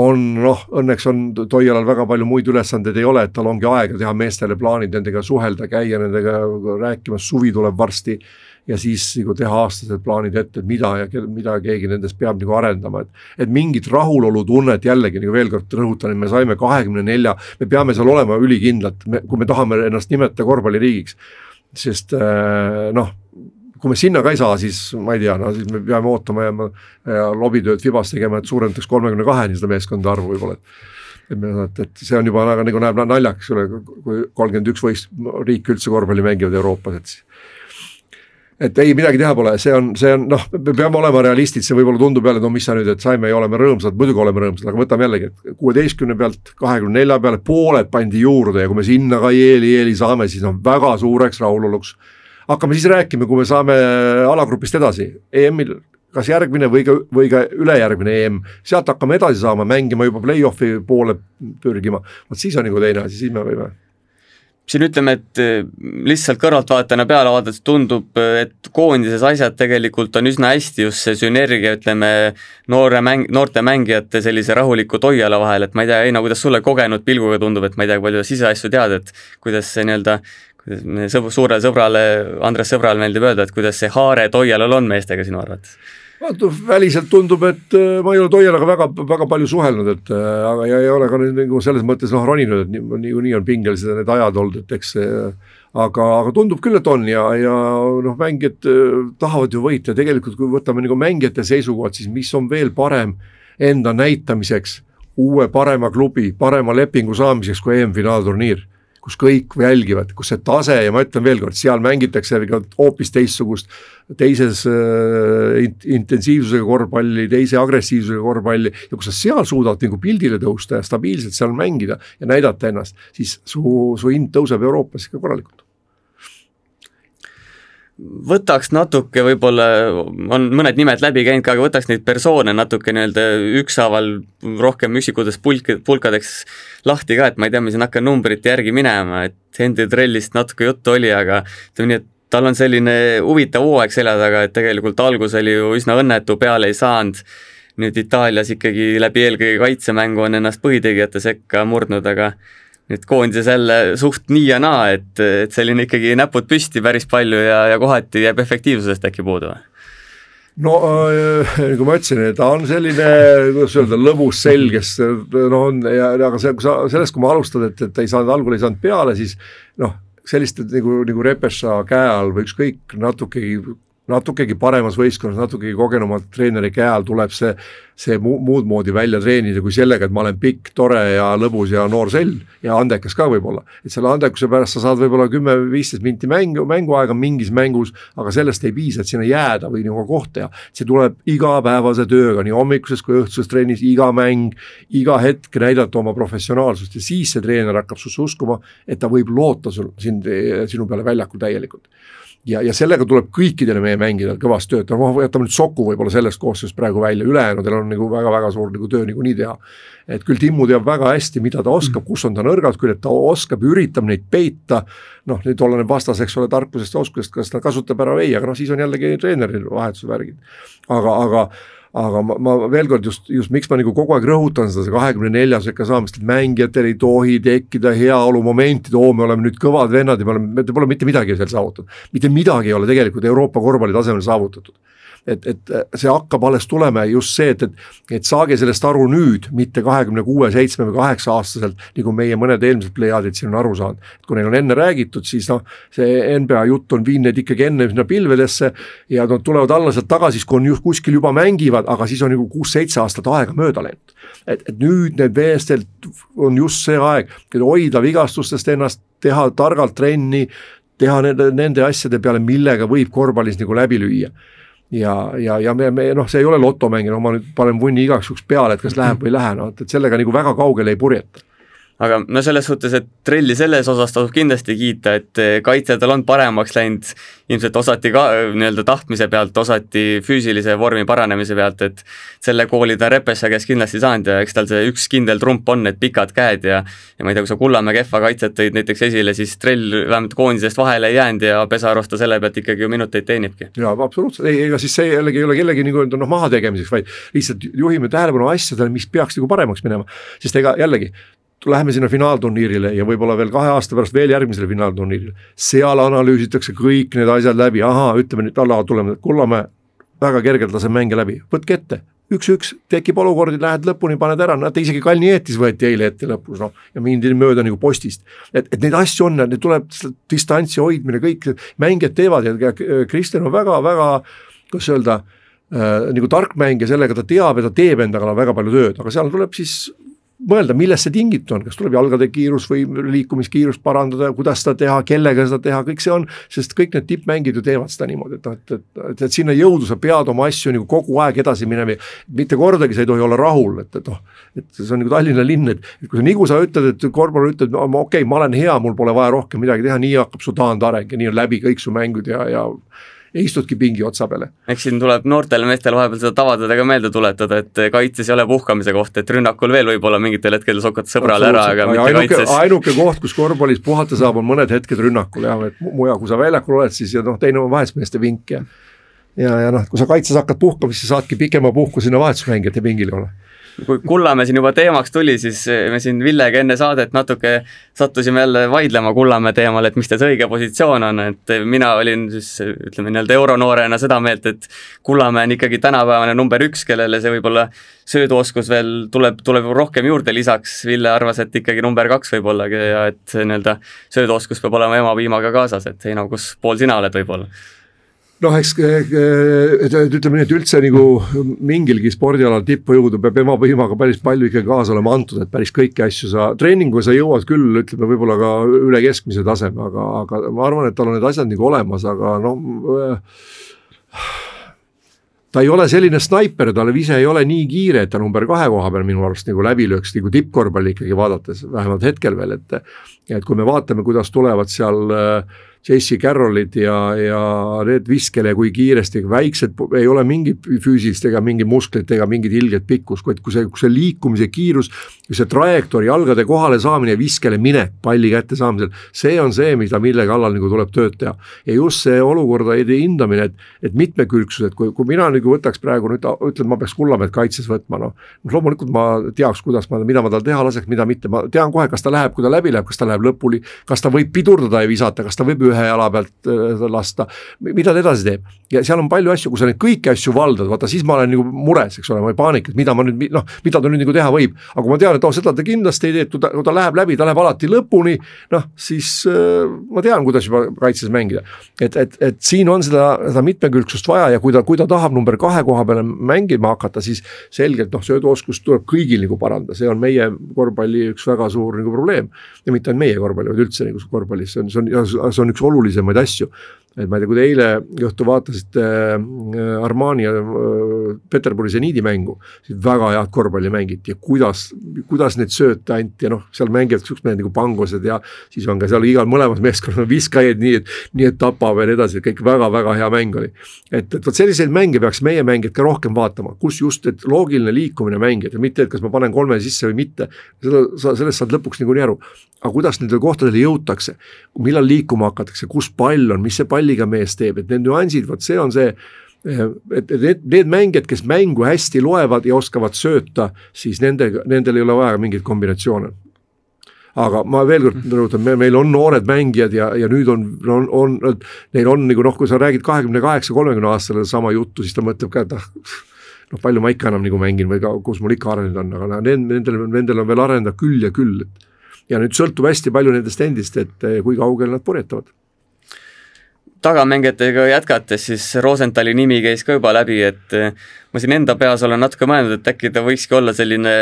on noh, õnneks on Toialal väga palju muid ülesandeid ei ole, et tal ongi aega teha meestele plaanid, nendega suhelda, käia nendega rääkimas, suvi tuleb varsti ja siis nagu teha aastased plaanid ette, et mida ja mida keegi nendest peab nagu arendama, et. et mingit rahulolutunnet jällegi nagu veel kord rõhutan, et me saime kahekümne nelja, me peame seal olema ülikindlad, kui me tahame ennast nimetada korvpalliriigiks. sest äh, noh kui me sinna ka ei saa, siis ma ei tea, no siis me peame ootama ja, ja lobitööd Fibas tegema, et suurendataks kolmekümne kaheni seda meeskondade arvu võib-olla, et et, et see on juba nagu, nagu näeb naljakas, kui kolmkümmend üks võist-, riiki üldse korvpalli mängivad Euroopas, et et ei, midagi teha pole, see on, see on noh, me peame olema realistid, see võib-olla tundub jälle, no mis sa nüüd, et saime ja oleme rõõmsad, muidugi oleme rõõmsad, aga võtame jällegi, et kuueteistkümne pealt kahekümne nelja peale pooled pandi juurde ja kui me sinna ka jeeli-jeeli saame, siis on väga suureks rahuloluks. Hakkame siis rääkima, kui me saame alagrupist edasi, EM-il kas järgmine või ka, või ka ülejärgmine EM, sealt hakkame edasi saama, mängima juba play-off'i poole pürgima, vot siis on nagu teine asi, siis me võime. Siin ütleme, et eh, lihtsalt kõrvaltvaatajana peale vaadates tundub, et koondises asjad tegelikult on üsna hästi, just see sünergia, ütleme, noore mäng, noorte mängijate sellise rahuliku Toiala vahel, et ma ei tea, Heino, kuidas sulle kogenud pilguga tundub, et ma ei tea, palju siseasju tead, et kuidas see nii-öelda kuidas me sõb-, suurele sõbrale, Andres Sõbrale meeldib öelda, et kuidas see haare Toialal on meestega sinu arvates? vaata väliselt tundub, et äh, ma ei ole Toialaga väga, väga palju suhelnud, et äh, aga ja ei ole ka nagu selles mõttes noh roninud, et niikuinii on pingelised need ajad olnud, et eks aga, aga tundub küll, et on ja, ja noh, mängijad äh, tahavad ju võita, tegelikult kui võtame nagu mängijate seisukohalt, siis mis on veel parem enda näitamiseks, uue parema klubi, parema lepingu saamiseks kui EM-finaalturniir kus kõik jälgivad, kus see tase ja ma ütlen veel kord, seal mängitakse hoopis teistsugust, teises äh, intensiivsusega korvpalli, teise agressiivsusega korvpalli ja kui sa seal suudad nagu pildile tõusta ja stabiilselt seal mängida ja näidata ennast, siis su, su hind tõuseb Euroopas ikka korralikult võtaks natuke võib-olla, on mõned nimed läbi käinud ka, aga võtaks neid persoone natuke nii-öelda ükshaaval rohkem üksikutest pulk, pulkadeks lahti ka, et ma ei tea, ma siin hakkan numbrite järgi minema, et Henry Trellist natuke juttu oli, aga ütleme nii, et tal on selline huvitav hooaeg selja taga, et tegelikult algus oli ju üsna õnnetu, peale ei saanud, nüüd Itaalias ikkagi läbi eelkõige kaitsemängu on ennast põhitegijate sekka murdnud, aga nüüd koondises jälle suht nii ja naa, et, et selline ikkagi näpud püsti päris palju ja, ja kohati jääb efektiivsusest äkki puudu no äh, nagu ma ütlesin, ta on selline, kuidas öelda, lõbus selg, kes noh, on ja aga see, kui sa sellest, kui ma alustad, et, et ei saanud, algul ei saanud peale, siis noh, selliste nagu, nagu Repeša käe all või ükskõik natukegi natukegi paremas võistkonnas, natukegi kogenuma treeneri käe all tuleb see, see mu-, muud moodi välja treenida kui sellega, et ma olen pikk, tore ja lõbus ja noor sell ja andekas ka võib-olla. et selle andekuse pärast sa saad võib-olla kümme-viisteist minti mängu, mänguaega mingis mängus, aga sellest ei piisa, et sinna jääda või nagu koht teha. see tuleb igapäevase tööga, nii hommikuses kui õhtuses trennis, iga mäng, iga hetk näidata oma professionaalsust ja siis see treener hakkab susse uskuma, et ta võib loota sul, sind, sinu peale väljakul täielikult ja, ja sellega tuleb kõikidele meie mängijatele kõvasti töötada, noh jätame nüüd Soku võib-olla sellest koosseisust praegu välja, ülejäänudel on nagu väga-väga suur nagu töö niikuinii teha. et küll Timmu teab väga hästi, mida ta oskab, kus on ta nõrgad küljed, ta oskab, üritab neid peita, noh nüüd oleneb vastas, eks ole, tarkusest ja oskusest, kas ta kasutab ära või ei, aga noh, siis on jällegi treeneri vahetuse värgid. aga, aga aga ma, ma veel kord just, just miks ma nagu kogu aeg rõhutan seda, kahekümne nelja sekka saamist, et mängijatel ei tohi tekkida heaolumomenti, et oo, me oleme nüüd kõvad vennad ja me oleme, me pole mitte midagi veel saavutanud. mitte midagi ei ole tegelikult Euroopa korvpalli tasemel saavutatud et, et see hakkab alles tulema ja just see, et, et, et saage sellest aru nüüd, mitte kahekümne kuue, seitsme või kaheksa aastaselt, nagu meie mõned eelmised plejaadid siin on aru saanud. kui neil on enne räägitud, siis noh, see NBA jutt on viinud neid ikkagi enne sinna pilvedesse ja nad tulevad alla sealt tagasi, siis kui on just kuskil juba mängivad, aga siis on nagu kuus-seitse aastat aega mööda läinud. et, et nüüd need meestel on just see aeg, hoida vigastustest ennast, teha targalt trenni, teha nende, nende asjade peale, millega võib korvpallis nagu läbi lüüa ja, ja, ja me, me noh, see ei ole lotomäng, no ma nüüd panen vunni igaks juhuks peale, et kas läheb või ei lähe, noh et, et sellega nagu väga kaugele ei purjeta aga no selles suhtes, et Trelli selles osas tasub kindlasti kiita, et eh, kaitsjatel on paremaks läinud, ilmselt osati ka eh, nii-öelda tahtmise pealt, osati füüsilise vormi paranemise pealt, et selle kooli ta Repesse käest kindlasti saanud ja eks tal see üks kindel trump on, need pikad käed ja ja ma ei tea, kui sa Kullamäe kehva kaitset tõid näiteks esile, siis Trell vähemalt koondisest vahele ei jäänud ja Pesarus ta selle pealt ikkagi ju minuteid teenibki. jaa, absoluutselt, ei, ega siis see jällegi ei ole kellegi nagu noh, mahategemiseks, vaid lihtsalt juhime tähelepanu asjadele, mis peaks nagu paremaks minema, sest ega jällegi läheme sinna finaalturniirile ja võib-olla veel kahe aasta pärast veel järgmisele finaalturniirile. seal analüüsitakse kõik need asjad läbi, ahaa, ütleme nüüd alla tuleme, Kullamäe väga kergelt laseb mänge läbi, võtke ette, üks-üks, tekib olukordi, lähed lõpuni, paned ära, näete isegi Kalnietis võeti eile ette lõpus noh. ja mindi mööda nagu postist. et, et neid asju on, need tuleb distantsi hoidmine, kõik mängijad teevad ja Kristjan on väga-väga, kuidas öelda äh,, nagu tark mängija, sellega ta teab ja ta teeb enda kallal väga palju tööd, aga seal tuleb siis mõelda, millest see tingitud on, kas tuleb jalgade kiirus või liikumiskiirust parandada, kuidas seda teha, kellega seda teha, kõik see on, sest kõik need tippmängijad ju teevad seda niimoodi, et noh, et, et, et, et sinna jõuda sa pead oma asju nagu kogu aeg edasi minema, mitte kordagi sa ei tohi olla rahul, et, et noh, et see on nagu Tallinna linn, et, et kui sa nagu sa ütled, et korvpallur ütleb, no okei okay,, ma olen hea, mul pole vaja rohkem midagi teha, nii hakkab su taandareng ja nii on läbi kõik su mängud ja, ja ja istudki pingi otsa peale. eks siin tuleb noortele meestele vahepeal seda tavadega meelde tuletada, et kaitses ei ole puhkamise koht, et rünnakul veel võib-olla mingitel hetkedel sokata sõbrale ära, aga mitte ainuke, kaitses. ainuke koht, kus korvpallis puhata saab, on mõned hetked rünnakul jah, et mujal, kui sa väljakul oled, siis ja noh, teine on vahetusmeeste vink ja ja, ja noh, kui sa kaitses hakkad puhkama, siis sa saadki pikema puhku sinna vahetusmängijate pingile olla kui Kullamäe siin juba teemaks tuli, siis me siin Villega enne saadet natuke sattusime jälle vaidlema Kullamäe teemal, et mis ta see õige positsioon on, et mina olin siis ütleme nii-öelda euronoorena seda meelt, et Kullamäe on ikkagi tänapäevane number üks, kellele see võib-olla sööduoskus veel tuleb, tuleb rohkem juurde, lisaks. Ville arvas, et ikkagi number kaks võib-olla ja et nii-öelda sööduoskus peab olema ema piimaga kaasas, et Heino, kus pool sina oled võib-olla noh, eks et ütleme nii, et üldse nagu mingilgi spordialal tippujõudu peab ema põhimaga päris palju ikkagi kaasa olema antud, et päris kõiki asju sa, treeninguga sa jõuad küll, ütleme võib-olla ka üle keskmise taseme, aga, aga ma arvan, et tal on need asjad nagu olemas, aga noh ta ei ole selline snaiper, tal ise ei ole nii kiire, et ta number kahe koha peal minu arust nagu läbi lööks, nagu tippkorvpalli ikkagi vaadates, vähemalt hetkel veel, et et kui me vaatame, kuidas tulevad seal äh, J.C. Carrollid ja, ja need viskele, kui kiiresti, väiksed, ei ole mingit füüsilist ega mingi musklit ega mingit ilget pikkust, kuid kui see, kui see liikumise kiirus, see trajektoori, jalgade kohale saamine viskele minek palli kätte saamisel, see on see, mida, mille kallal nagu tuleb tööd teha. ja just see olukorda hindamine, et, et mitmekülgsus, et kui, kui mina nagu võtaks praegu nüüd, ütlen, ma peaks Kullamäed kaitses võtma, noh. noh loomulikult ma teaks, kuidas ma, mida ma tal teha laseks, mida mitte, ma tean kohe, kas ta läheb, kui ta läbi läheb, kas ta läheb lõpuni, kas ta võib pidurdada ja visata, kas ta võib ühe jala pealt äh, lasta, mida ta edasi teeb. ja seal on palju asju, kui sa neid kõiki asju valdad, vaata siis ma olen nagu mures, eks ole, ma ei paanika, et mida ma nüüd noh, mida ta nüüd nagu teha võib. aga kui ma tean, et oh, seda ta kindlasti ei tee, kui ta, kui ta läheb läbi, ta läheb alati lõpuni, noh siis äh, ma tean, kuidas juba kaitses mängida. et, et, et siin on seda, seda mitmekülgsust vaja ja kui ta, kui ta tahab number kahe koha peale mängima hakata, siis selgelt noh, sööduoskust tuleb kõigil nagu parandada, see on meie korvpalli üks väga suur nagu probleem. ja mitte ainult meie korvpalli, vaid üldse nagu korvpallis, see on, see on, see on üks olulisemaid asju et ma ei tea, kui te eile õhtu vaatasite äh, Armani ja äh, Peterburi seniidi mängu, siis väga head korvpalli mängiti ja kuidas, kuidas neid sööte anti ja noh, seal mängivad siuksed mehed nagu pangosed ja siis on ka seal igal mõlemas meeskonnas [laughs] viskajaid, nii et, nii et tapab ja nii edasi, kõik väga-väga hea mäng oli. et, et vot selliseid mänge peaks meie mängijad ka rohkem vaatama, kus just, et loogiline liikumine mängijad ja mitte, et kas ma panen kolme sisse või mitte, seda, sa, sellest saad lõpuks niikuinii aru. aga kuidas nendele kohtadele jõutakse, millal liikuma hakatakse, kus pall on, mis see pall palliga mees teeb, et need nüansid, vot see on see eh, et need, need mängijad, kes mängu hästi loevad ja oskavad sööta, siis nendega, nendel ei ole vaja mingeid kombinatsioone aga ma veel kord rõhutan, me, meil on noored mängijad ja, ja nüüd on, on, on, neil on nagu noh, kui sa räägid kahekümne kaheksa, kolmekümne aastasele sama juttu, siis ta mõtleb ka, et ah, noh, palju ma ikka enam nagu mängin või ka, kus mul ikka arenenud on, aga nendel, nendel on veel areneda küll ja küll. ja nüüd sõltub hästi palju nendest endist, et eh, kui kaugele nad purjetavad tagamängijatega jätkates, siis Rosenthali nimi käis ka juba läbi, et eh, ma siin enda peas olen natuke mõelnud, et äkki ta võikski olla selline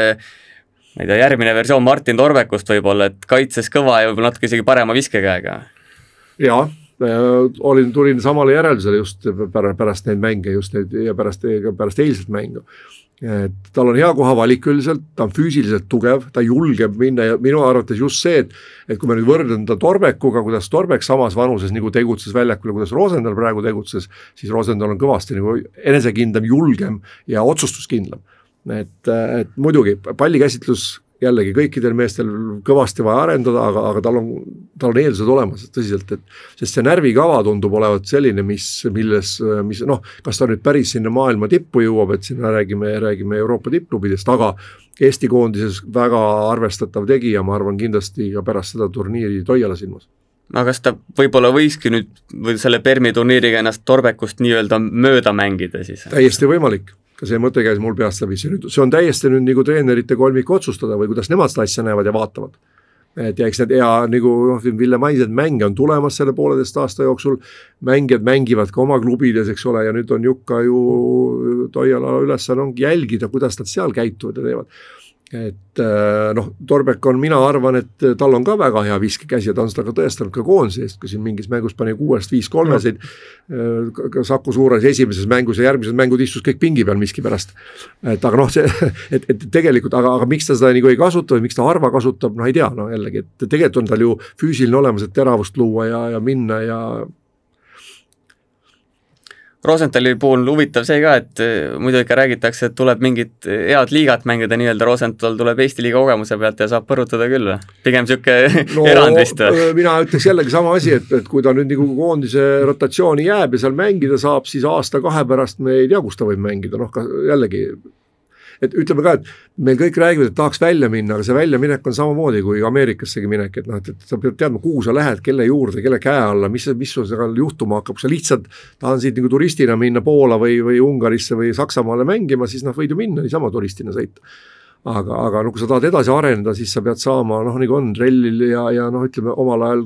ma ei tea, järgmine versioon Martin Torvekust võib-olla, et kaitses kõva ja võib-olla natuke isegi parema viskekäega. jaa olin, tulin samale järeldusele just pärast neid mänge, just neid ja pärast, pärast eilset mängu et tal on hea kohavalik üldiselt, ta on füüsiliselt tugev, ta julgeb minna ja minu arvates just see, et et kui ma nüüd võrdlen ta Torbekuga, kuidas Torbek samas vanuses nagu tegutses väljakul ja kuidas Rosendal praegu tegutses, siis Rosendal on kõvasti nagu enesekindlam, julgem ja otsustuskindlam. et, et muidugi pallikäsitlus jällegi kõikidel meestel kõvasti vaja arendada, aga, aga tal on, tal on eeldused olemas tõsiselt, et sest see närvikava tundub olevat selline, mis, milles, mis noh, kas ta nüüd päris sinna maailma tippu jõuab, et sinna räägime, räägime Euroopa tippklubidest, aga Eesti koondises väga arvestatav tegija, ma arvan kindlasti ka pärast seda turniiri Toiala silmas aga kas ta võib-olla võikski nüüd või selle Permi turniiriga ennast Torbekust nii-öelda mööda mängida siis? täiesti võimalik ka see mõte käis mul peast läbi, see nüüd, see on täiesti nüüd nagu treenerite kolmik otsustada või kuidas nemad seda asja näevad ja vaatavad. et ja eks need ja nagu noh, Ville mainis, et mänge on tulemas selle pooleteist aasta jooksul, mängijad mängivad ka oma klubides, eks ole, ja nüüd on Jukka ju Toiala ülesanne ongi jälgida, kuidas nad seal käituvad ja teevad et äh, noh, Torbek on, mina arvan, et tal on ka väga hea viskekäsi ja ta on seda ka tõestanud ka koondise eest, kui siin mingis mängus pani kuuest viis kolmesid. Äh, ka Saku Suures esimeses mängus ja järgmised mängud istus kõik pingi peal miskipärast. et aga noh, see, [laughs] et, et tegelikult, aga, aga miks ta seda nagu ei kasuta või miks ta harva kasutab, no ei tea, no jällegi, et tegelikult on tal ju füüsiline olemus, et teravust luua ja, ja minna ja Rosenthali puhul huvitav see ka, et eh, muidu ikka räägitakse, et tuleb mingit head liigat mängida nii-öelda, Rosenthal tuleb Eesti liiga kogemuse pealt ja saab põrutada küll või? pigem niisugune [laughs] no, erand vist või? mina ütleks jällegi sama asi, et, et kui ta nüüd nagu koondise rotatsiooni jääb ja seal mängida saab, siis aasta-kahe pärast me ei tea, kus ta võib mängida, noh ka jällegi et ütleme ka, et meil kõik räägivad, et tahaks välja minna, aga see väljaminek on samamoodi kui Ameerikassegi minek, et noh, et, et sa pead teadma, kuhu sa lähed, kelle juurde, kelle käe alla, mis, mis sul seal juhtuma hakkab, sa lihtsalt tahan siit nagu turistina minna Poola või, või Ungarisse või Saksamaale mängima, siis noh, võid ju minna niisama turistina sõita. Aga, aga no kui sa tahad edasi areneda, siis sa pead saama noh, nagu on Trellil ja, ja noh, ütleme omal ajal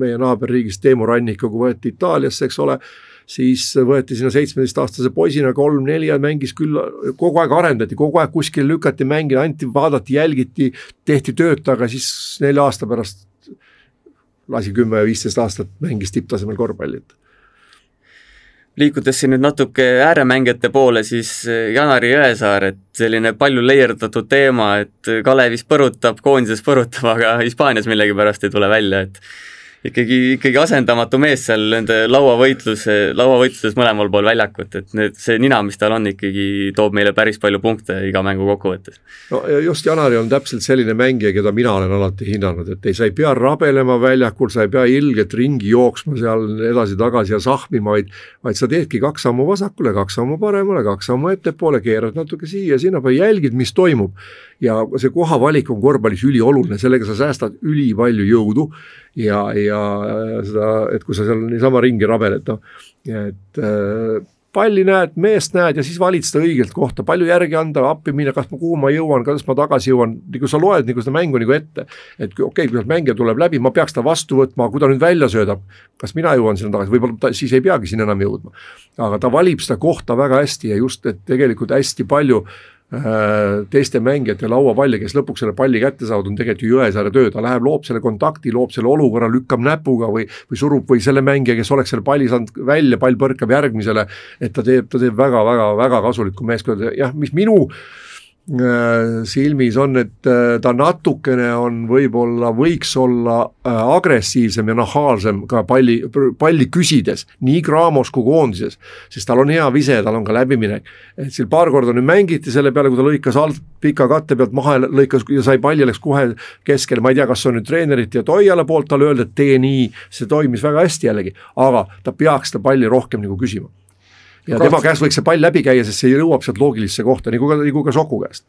meie naaberriigis Teemu Rannikuga võeti Itaaliasse, eks ole siis võeti sinna seitsmeteistaastase poisina kolm-neli ja mängis küll, kogu aeg arendati, kogu aeg kuskil lükati mänge, anti, vaadati, jälgiti, tehti tööd, aga siis nelja aasta pärast lasi kümme, viisteist aastat mängis tipptasemel korvpalli, et. Liikudes siin nüüd natuke ääremängijate poole, siis Janari Jõesaar, et selline palju leierdatud teema, et Kalevis põrutab, koondises põrutab, aga Hispaanias millegipärast ei tule välja, et ikkagi, ikkagi asendamatu mees seal nende lauavõitluse, lauavõitluses mõlemal pool väljakut, et need, see nina, mis tal on, ikkagi toob meile päris palju punkte iga mängu kokkuvõttes. no just Janari on täpselt selline mängija, keda mina olen alati hinnanud, et ei, sa ei pea rabelema väljakul, sa ei pea ilgelt ringi jooksma seal edasi-tagasi ja sahmima, vaid vaid sa teedki kaks sammu vasakule, kaks sammu paremale, kaks sammu ettepoole, keerad natuke siia-sinnapoole, jälgid, mis toimub ja see kohavalik on korvpallis ülioluline, sellega sa säästad ülipalju jõudu ja, ja seda, et kui sa seal niisama ringi rabeled, noh, et äh, palli näed, meest näed ja siis valid seda õigelt kohta, palju järgi anda, appi minna, kas ma, kuhu ma jõuan, kas ma tagasi jõuan, nagu sa loed nagu seda mängu nagu ette. et okei okay,, kui sealt mängija tuleb läbi, ma peaks ta vastu võtma, kui ta nüüd välja söödab, kas mina jõuan sinna tagasi, võib-olla ta siis ei peagi sinna enam jõudma. aga ta valib seda kohta väga hästi ja just, et tegelikult hästi palju Äh, teiste mängijate lauapalle, kes lõpuks selle palli kätte saavad, on tegelikult ju Jõesaare töö, ta läheb, loob selle kontakti, loob selle olukorra, lükkab näpuga või, või surub või selle mängija, kes oleks selle palli saanud välja, pall põrkab järgmisele. et ta teeb, ta teeb väga-väga-väga kasulikku meeskonda, jah, mis minu äh, Äh, silmis on, et äh, ta natukene on võib-olla, võiks olla äh, agressiivsem ja nahaalsem ka palli, palli küsides, nii Graamos kui koondises. sest tal on hea vise, tal on ka läbiminek. et siin paar korda nüüd mängiti selle peale, kui ta lõikas alt pika katte pealt maha ja lõikas ja sai palli, läks kohe keskele, ma ei tea, kas see on nüüd treenerite ja Toiala poolt talle öelda, et tee nii, see toimis väga hästi jällegi, aga ta peaks seda palli rohkem nagu küsima ja tema käest võiks see pall läbi käia, sest see jõuab sealt loogilisse kohta, nagu ka, nagu ka Soku käest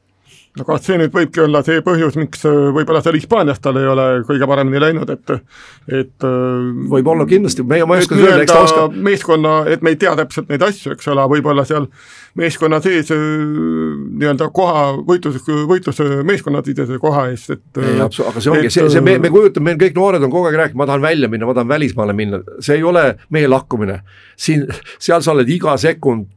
no kas see nüüd võibki olla see põhjus, miks äh, võib-olla seal Hispaanias tal ei ole kõige paremini läinud, et et äh, võib-olla kindlasti, meie, ma ei oska öelda, eks ta oskab. meeskonna, et me ei tea täpselt neid asju, eks ole, võib-olla seal meeskonna sees äh, nii-öelda koha, võitlus, võitlus meeskonnasisese koha eest, et ei, aga see ongi, see, see, me, me kujutame, meil kõik noored on kogu aeg rääkinud, ma tahan välja minna, ma tahan välismaale minna, see ei ole meie lakkumine. siin, seal sa oled iga sekund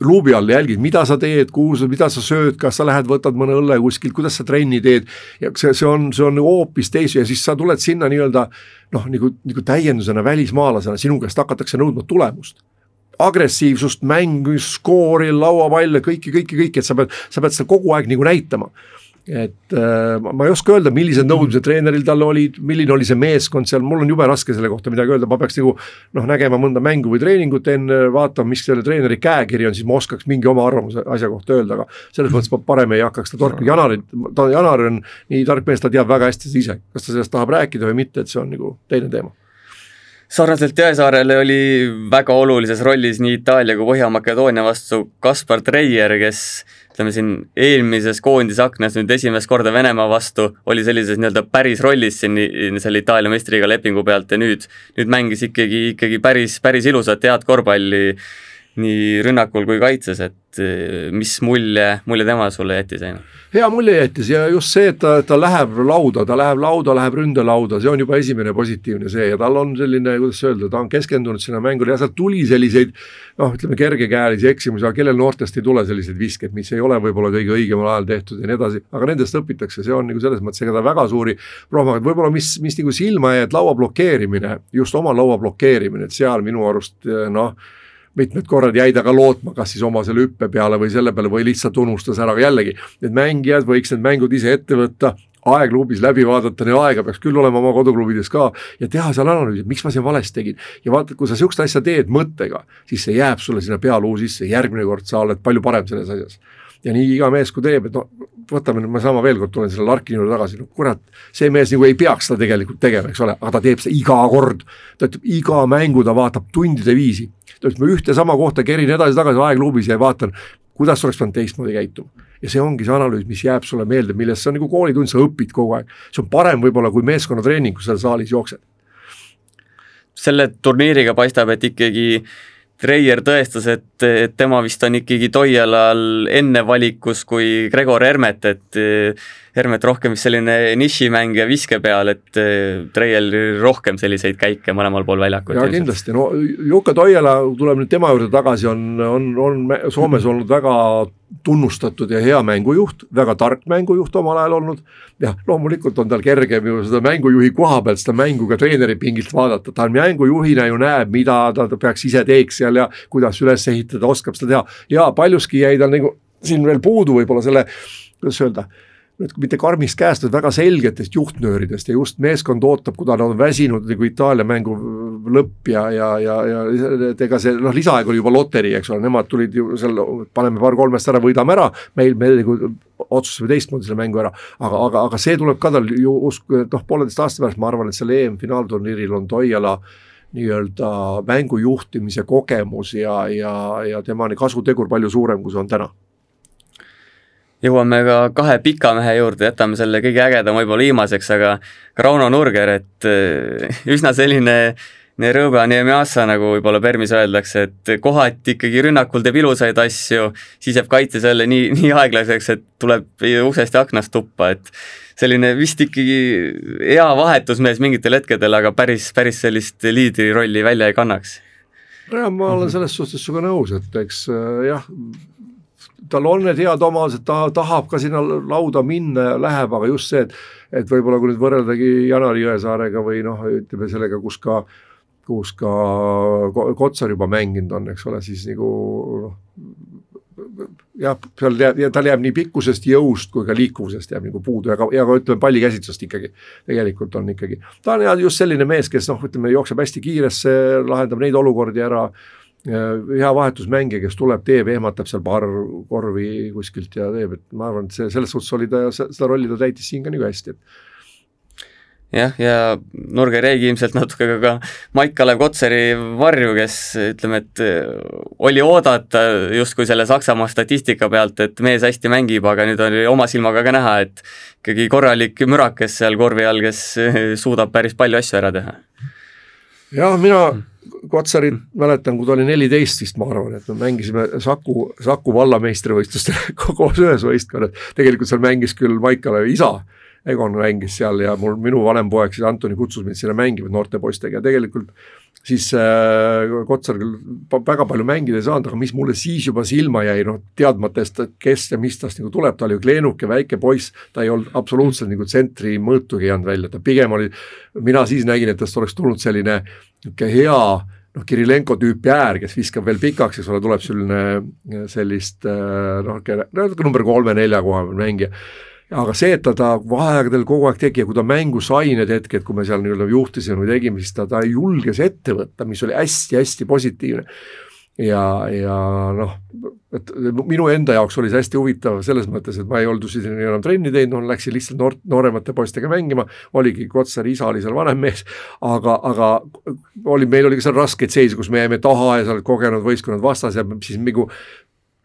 luubi all jälgid, mida sa teed, kuhu sa, mida sa sööd, kas sa lähed, võtad mõne õlle kuskilt, kuidas sa trenni teed. ja see, see on, see on hoopis teise ja siis sa tuled sinna nii-öelda noh, nagu, nagu täiendusena välismaalasena, sinu käest hakatakse nõudma tulemust agressiivsust, mängu, skoori, lauapalle, kõike, kõike, kõike, et sa pead, sa pead seda kogu aeg nagu näitama et äh, ma ei oska öelda, millised nõudmised treeneril tal olid, milline oli see meeskond seal, mul on jube raske selle kohta midagi öelda, ma peaks nagu noh, nägema mõnda mängu või treeningut enne, vaatama, mis selle treeneri käekiri on, siis ma oskaks mingi oma arvamuse asja kohta öelda, aga selles mõttes ma parem ei hakkaks ta torkima, Janarit, ta, Janar on nii tark mees, ta teab väga hästi seda ise, kas ta sellest tahab rääkida või mitte, et see on nagu teine teema sarnaselt Jõesaarele oli väga olulises rollis nii Itaalia kui Põhja-Makedoonia vastu Kaspar Treier, kes ütleme siin eelmises koondise aknas nüüd esimest korda Venemaa vastu oli sellises nii-öelda päris rollis siin selle Itaalia meistriga lepingu pealt ja nüüd, nüüd mängis ikkagi, ikkagi päris, päris ilusat, head korvpalli nii rünnakul kui kaitses, et mis mulje, mulje tema sulle jättis, Aino? hea mulje jättis ja just see, et ta, ta läheb lauda, ta läheb lauda, läheb ründelauda, see on juba esimene positiivne see ja tal on selline, kuidas öelda, ta on keskendunud sinna mängule ja sealt tuli selliseid noh, ütleme kergekäelisi eksimusi, aga kellel noortest ei tule selliseid viskeid, mis ei ole võib-olla kõige õigemal ajal tehtud ja nii edasi, aga nendest õpitakse, see on nagu selles mõttes, ega ta väga suuri prohmaga, võib-olla mis, mis nagu silma jäi, et laua blokeerimine, just oma laua blokeerimine, et seal minu arust noh mitmed korrad jäi ta ka lootma, kas siis oma selle hüppe peale või selle peale või lihtsalt unustas ära, aga jällegi, need mängijad võiks need mängud ise ette võtta, aegluubis läbi vaadata, neil aega peaks küll olema oma koduklubides ka ja teha seal analüüsi, miks ma siin valesti tegin. ja vaata, kui sa sihukest asja teed mõttega, siis see jääb sulle sinna pealuu sisse, järgmine kord sa oled palju parem selles asjas. ja nii iga mees, kui teeb, et no võtame nüüd, ma sama veel kord tulen selle Larkini juurde tagasi, no kurat, see mees nagu ei peaks seda tegelikult tegema, eks ole, aga ta teeb seda iga kord. ta ütleb, iga mängu ta vaatab tundide viisi ta ütles, ma ühte sama kohta kerin edasi-tagasi aegluubis ja vaatan, kuidas oleks pidanud teistmoodi käituma. ja see ongi see analüüs, mis jääb sulle meelde, millest see on nagu koolitund, sa õpid kogu aeg. see on parem võib-olla kui meeskonnatreening, kui sa saalis jooksed. selle turniiriga paistab, et ikkagi Treier tõestas, et, et tema vist on ikkagi Toialal enne valikus kui Gregor Hermet, et Hermet rohkem vist selline nišimängija viske peal, et eh, Treiel rohkem selliseid käike mõlemal pool väljakut. jaa, kindlasti, no Jukka Toiala, tuleb nüüd tema juurde tagasi, on, on, on Soomes [laughs] olnud väga tunnustatud ja hea mängujuht, väga tark mängujuht omal ajal olnud. jah, loomulikult on tal kergem ju seda mängujuhi koha pealt seda mängu ka treeneri pingilt vaadata, ta mängujuhina ju näeb, mida ta, ta peaks ise teeks seal ja kuidas üles ehitada, oskab seda teha. ja paljuski jäi tal nagu siin veel puudu võib-olla selle, kuidas öelda nüüd mitte karmist käest, vaid väga selgetest juhtnööridest ja just meeskond ootab, kuna nad on väsinud nagu Itaalia mängu lõpp ja, ja, ja, ja et ega see noh, lisaaeg oli juba loterii, eks ole, nemad tulid ju seal, paneme paar kolmest ära, võidame ära, meil, me nagu otsustasime teistmoodi selle mängu ära. aga, aga, aga see tuleb ka tal ju usk, noh, pooleteist aasta pärast ma arvan, et seal EM-finaalturniiril on Toiala nii-öelda mängu juhtimise kogemus ja, ja, ja tema kasutegur palju suurem, kui see on täna jõuame ka kahe pika mehe juurde, jätame selle kõige ägedama võib-olla viimaseks, aga Rauno Nurger, et eh, [laughs] üsna selline Nerõba Niemiasa, nagu võib-olla Permis öeldakse, et kohati ikkagi rünnakul teeb ilusaid asju, siis jääb kaitses jälle nii, [laughs] nii aeglaseks, et tuleb uksest ja aknast tuppa, et selline vist ikkagi hea vahetusmees mingitel hetkedel, aga päris, päris sellist liidri rolli välja ei kannaks. nojah, ma olen selles suhtes sinuga nõus, et eks äh, jah, tal on need head omadused, ta tahab ka sinna lauda minna ja läheb, aga just see, et et võib-olla kui nüüd võrreldagi Janari Jõesaarega või noh, ütleme sellega, kus ka kus ka Kotsar juba mänginud on, eks ole, siis nagu noh, jah, seal jääb, tal jääb nii pikkusest, jõust kui ka liikuvusest jääb nagu puudu ja ka, ja ka ütleme pallikäsitlusest ikkagi. tegelikult on ikkagi, ta on just selline mees, kes noh, ütleme jookseb hästi kiiresse, lahendab neid olukordi ära hea vahetusmängija, kes tuleb, teeb, ehmatab seal paar korvi kuskilt ja teeb, et ma arvan, et see selles suhtes oli ta, seda rolli ta täitis siin ka nagu hästi, et jah, ja Nurger jäigi ilmselt natuke ka, ka Maik-Kalev Kotsari varju, kes ütleme, et äh, oli oodata justkui selle Saksamaa statistika pealt, et mees hästi mängib, aga nüüd oli oma silmaga ka näha, et ikkagi korralik mürakas seal korvi all, kes äh, suudab päris palju asju ära teha. Jah, mina Kotsarit mäletan, kui ta oli neliteist vist, ma arvan, et me mängisime Saku, Saku vallameistrivõistlustel [laughs] koos ühes võistkonnas, tegelikult seal mängis küll Maikalevi isa Egon mängis seal ja mul, minu vanem poeg siis Antoni kutsus mind sinna mängima noorte poistega ja tegelikult siis äh, Kotsar küll väga palju mängida ei saanud, aga mis mulle siis juba silma jäi, noh teadmata, kes ja mis tast nagu tuleb, ta oli ju kleenuke väike poiss, ta ei olnud absoluutselt nagu tsentri mõõtugi ei andnud välja, ta pigem oli, mina siis nägin, et tast oleks tulnud selline niisugune hea noh, Kirillenko tüüpi äär, kes viskab veel pikaks, eks ole, tuleb selline sellist äh, noh, natuke number kolme-nelja koha peal mängija aga see, et ta, ta vaheaegadel kogu aeg tegi ja kui ta mängu sai need hetked, kui me seal nii-öelda juhtisime või tegime, siis ta, ta julges ette võtta, mis oli hästi-hästi positiivne. ja, ja noh, et minu enda jaoks oli see hästi huvitav selles mõttes, et ma ei olnud ju siin enam trenni teinud, no läksin lihtsalt noort, nooremate poistega mängima, oligi Kotsari isa oli seal vanem mees, aga, aga oli, meil oli ka seal raskeid seise, kus me jäime taha ja seal kogenud võistkonnad vastas ja siis nagu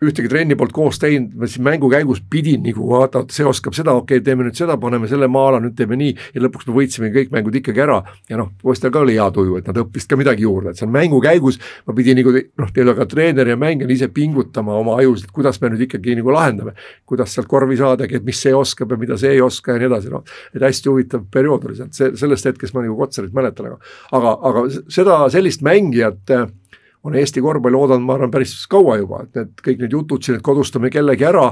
ühtegi trenni polnud koos teinud, ma siis mängu käigus pidin nagu vaata, see oskab seda, okei okay,, teeme nüüd seda, paneme selle maala, nüüd teeme nii ja lõpuks me võitsime kõik mängud ikkagi ära ja noh, poistel ka oli hea tuju, et nad õppisid ka midagi juurde, et seal mängu käigus ma pidin nagu noh, teil ka treener ja mängija ise pingutama oma ajus, et kuidas me nüüd ikkagi nagu lahendame, kuidas sealt korvi saadagi, et mis see oskab ja mida see ei oska ja nii edasi, noh. et hästi huvitav periood oli sealt, see, sellest hetkest ma nagu Kotsarit mäletan, aga aga, aga seda, sellist mängijat on Eesti korvpalli oodanud, ma arvan, päris kaua juba, et need kõik need jutud siin, et kodustame kellegi ära,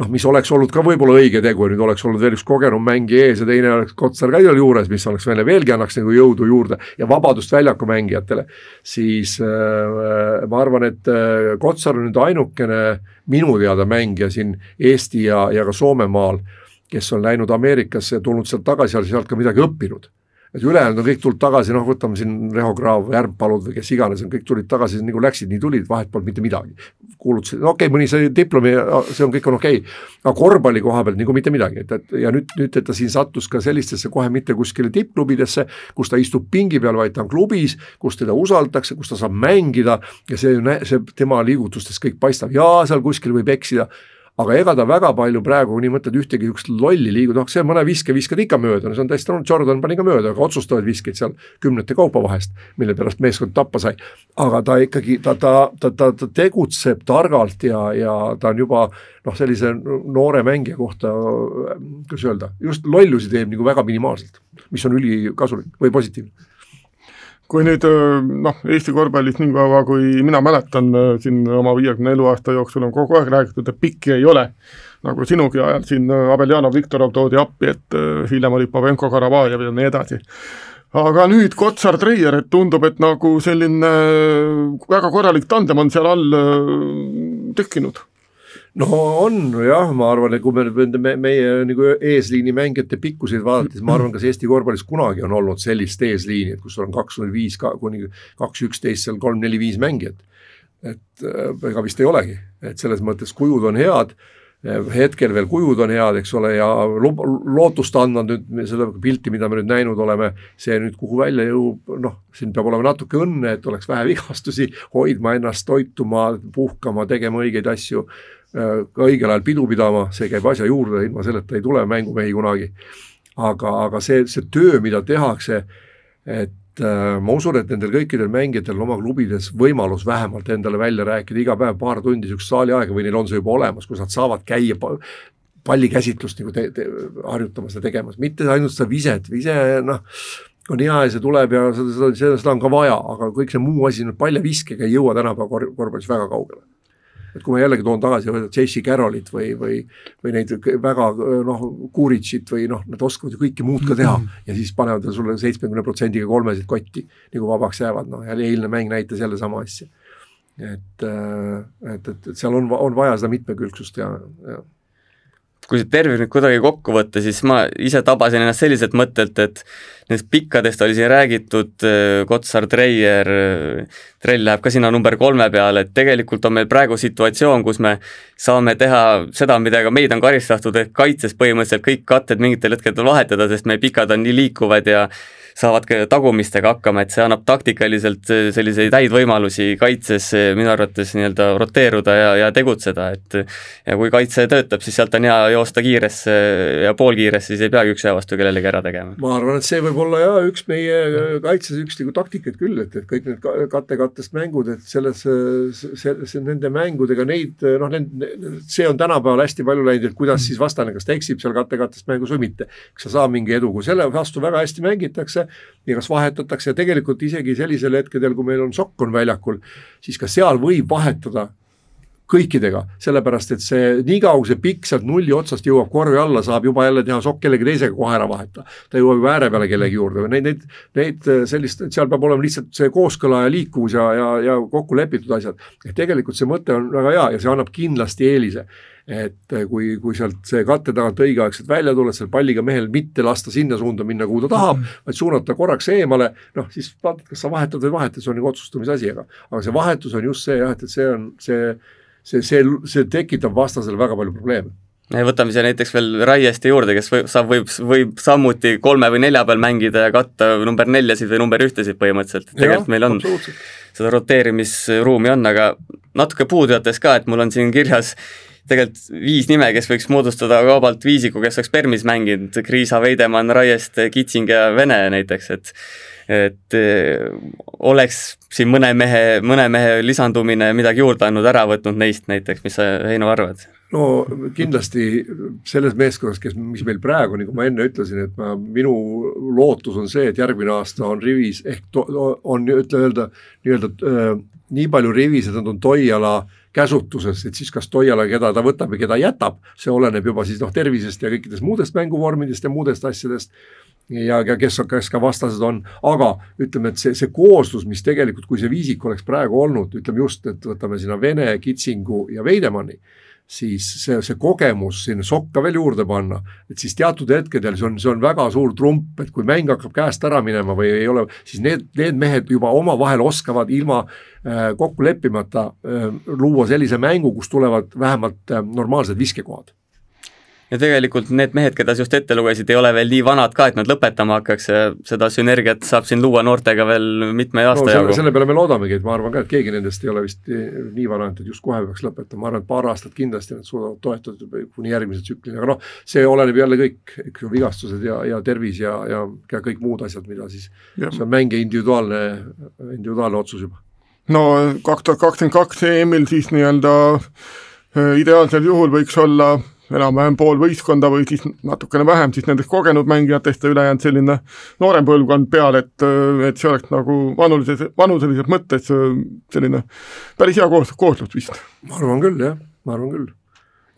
noh, mis oleks olnud ka võib-olla õige tegu, nüüd oleks olnud veel üks kogenum mängija ees ja teine oleks Kotsar ka seal juures, mis oleks veel, veelgi annaks nagu jõudu juurde ja vabadust väljaku mängijatele, siis äh, ma arvan, et äh, Kotsar on nüüd ainukene minu teada mängija siin Eesti ja, ja ka Soomemaal, kes on läinud Ameerikasse ja tulnud sealt tagasi ja sealt ka midagi õppinud et ülejäänud on kõik tulnud tagasi, noh, võtame siin Reho Kraav, Järmpalud või kes iganes, kõik tulid tagasi nagu läksid, nii tulid, vahet polnud mitte midagi. kuulutasid, okei okay,, mõni sai diplomi, see on, kõik on okei okay., aga korvpalli koha pealt nagu mitte midagi, et, et ja nüüd, nüüd, ta siin sattus ka sellistesse kohe mitte kuskile tippklubidesse, kus ta istub pingi peal, vaid ta on klubis, kus teda usaldatakse, kus ta saab mängida ja see, see tema liigutustest kõik paistab, jaa, seal kuskil võib eksida aga ega ta väga palju praegu, nii mõtled ühtegi niisugust lolli liigu, noh, see mõne viske viskad ikka mööda, no see on täiesti, no Jordan pani ka mööda, aga otsustavaid viskeid seal kümnete kaupa vahest, mille pärast meeskond tappa sai. aga ta ikkagi, ta, ta, ta, ta, ta tegutseb targalt ja, ja ta on juba noh, sellise noore mängija kohta, kuidas öelda, just lollusi teeb nagu väga minimaalselt, mis on ülikasulik või positiivne kui nüüd noh, Eesti korvpallis nii kaua, kui mina mäletan siin oma viiekümne eluaasta jooksul on kogu aeg räägitud, et pikki ei ole, nagu sinugi ajal siin Abeljanov, Viktorov toodi appi, et hiljem oli Pavenko, Karavajev ja nii edasi. aga nüüd Kotsar, Treier, et tundub, et nagu selline väga korralik tandem on seal all tekkinud no on jah, ma arvan, et kui me nende me, meie nagu eesliini mängijate pikkuseid vaadata, siis ma arvan, kas Eesti korvpallis kunagi on olnud sellist eesliini, et kus on kaks null viis kuni kaks üksteist seal kolm, neli, viis mängijat. et äh, ega vist ei olegi, et selles mõttes kujud on head. Hetkel veel kujud on head, eks ole, ja lootust andnud nüüd seda pilti, mida me nüüd näinud oleme, see nüüd kuhu välja jõuab, noh, siin peab olema natuke õnne, et oleks vähe vigastusi, hoidma ennast, toituma, puhkama, tegema õigeid asju, ka õigel ajal pidu pidama, see käib asja juurde, ilma selleta ei tule mängumehi kunagi. aga, aga see, see töö, mida tehakse, et äh, ma usun, et nendel kõikidel mängijatel oma klubides võimalus vähemalt endale välja rääkida iga päev paar tundi niisugust saali aega või neil on see juba olemas, kus nad saavad käia pallikäsitlust nagu te, te, harjutamas ja tegemas, mitte ainult seda viset, vise noh, on hea ja see tuleb ja seda, seda, seda on ka vaja, aga kõik see muu asi, paljaviskega ei jõua tänapäeva korvpallis väga kaugele et kui ma jällegi toon tagasi J.C. Carrollit või, või, või neid väga noh, Kuritšit või noh, nad oskavad ju kõike muud ka teha mm -hmm. ja siis panevad sulle seitsmekümne protsendiga kolmesid kotti, nagu vabaks jäävad, noh, jälle eilne mäng näitas jälle sama asja. et, äh, et, et, et seal on, on vaja seda mitmekülgsust ja, ja kui see tervik nüüd kuidagi kokku võtta, siis ma ise tabasin ennast selliselt mõttelt, et nendest pikkadest oli siin räägitud, äh, Kotsar, Treier, äh, Trell läheb ka sinna number kolme peale, et tegelikult on meil praegu situatsioon, kus me saame teha seda, mida ka meid on karistatud, et kaitses põhimõtteliselt kõik katted mingitel hetkedel vahetada, sest meie pikad on nii liikuvad ja saavad ka tagumistega hakkama, et see annab taktikaliselt äh, selliseid häid võimalusi kaitses äh, minu arvates nii-öelda roteeruda ja, ja tegutseda, et ja kui kaitse töötab, siis sealt on hea joosta kiiresse ja poolkiiresse, siis ei peagi üks ühe vastu kellelegi ära tegema. ma arvan, et see võib olla jaa, üks meie kaitses üks nagu taktikaid küll, et, et kõik need kattekattest mängud, et selles, see, see nende mängudega neid noh, see on tänapäeval hästi palju läinud, et kuidas siis vastane, kas ta eksib seal kattekattest mängus või mitte. kas sa saad mingi edu, kui selle vastu väga hästi mängitakse, ja kas vahetatakse, tegelikult isegi sellisel hetkedel, kui meil on sokk on väljakul, siis ka seal võib vahetada kõikidega, sellepärast et see, niikaua kui see pikk sealt nulli otsast jõuab korvi alla, saab juba jälle teha sokk kellegi teisega kohe ära vahetada. ta jõuab juba ääre peale kellegi juurde või neid, neid, neid sellist, seal peab olema lihtsalt see kooskõla ja liikuvus ja, ja, ja kokku lepitud asjad. et tegelikult see mõte on väga hea ja see annab kindlasti eelise et kui, kui sealt see katte tagant õigeaegselt välja tuled, seal palliga mehel mitte lasta sinna suunda minna, kuhu ta tahab, vaid suunata korraks eemale, noh siis vaatad, kas sa vahetad või ei vaheta, see on nagu otsustamise asi, aga aga see vahetus on just see jah, et, et see on see, see, see, see tekitab vastasele väga palju probleeme. Võtame siia näiteks veel Raieste juurde, kes võib, saab, võib, võib samuti kolme või nelja peal mängida ja katta number neljasid või number ühtesid põhimõtteliselt, et tegelikult meil on seda roteerimisruumi on, aga natuke puudu jättes ka, et mul on siin kirjas tegelikult viis nime, kes võiks moodustada kaubalt viisiku, kes oleks Permis mänginud, Kriisa, Veidemann, Raieste, Kitsing ja Vene näiteks, et et oleks siin mõne mehe, mõne mehe lisandumine midagi juurde andnud, ära võtnud neist näiteks, mis sa, Heino, arvad? no kindlasti selles meeskonnas, kes, mis meil praegu, nagu ma enne ütlesin, et ma, minu lootus on see, et järgmine aasta on rivis ehk to, on ütle öelda nii-öelda äh, nii palju rivis, et nad on Toiala käsutuses, et siis kas Toiala, keda ta võtab ja keda jätab, see oleneb juba siis noh, tervisest ja kõikidest muudest mänguvormidest ja muudest asjadest. Ja, ja kes, kes ka vastased on, aga ütleme, et see, see kooslus, mis tegelikult, kui see viisik oleks praegu olnud, ütleme just, et võtame sinna Vene, Kitsingu ja Veidemanni siis see, see kogemus sinna sokka veel juurde panna, et siis teatud hetkedel see on, see on väga suur trump, et kui mäng hakkab käest ära minema või ei ole, siis need, need mehed juba omavahel oskavad ilma äh, kokku leppimata äh, luua sellise mängu, kus tulevad vähemalt äh, normaalsed viskekohad ja tegelikult need mehed, keda sa just ette lugesid, ei ole veel nii vanad ka, et nad lõpetama hakkaks ja seda sünergiat saab siin luua noortega veel mitme aasta no, jagu. selle peale me loodamegi, et ma arvan ka, et keegi nendest ei ole vist nii vana, et just kohe peaks lõpetama, ma arvan, et paar aastat kindlasti nad suudavad toetada kuni järgmise tsüklini, aga noh, see oleneb jälle kõik, eks ju, vigastused ja, ja tervis ja, ja ka kõik muud asjad, mida siis, see on mängija individuaalne, individuaalne otsus juba. no kaks tuhat kakskümmend kaks EM-il siis nii-öelda äh, ideaalsel juhul võiks olla enam-vähem pool võistkonda või siis natukene vähem siis nendest kogenud mängijatest ja ülejäänud selline noorem põlvkond peale, et, et see oleks nagu vanulises, vanuselises mõttes selline päris hea koos, kooslus vist. ma arvan küll, jah, ma arvan küll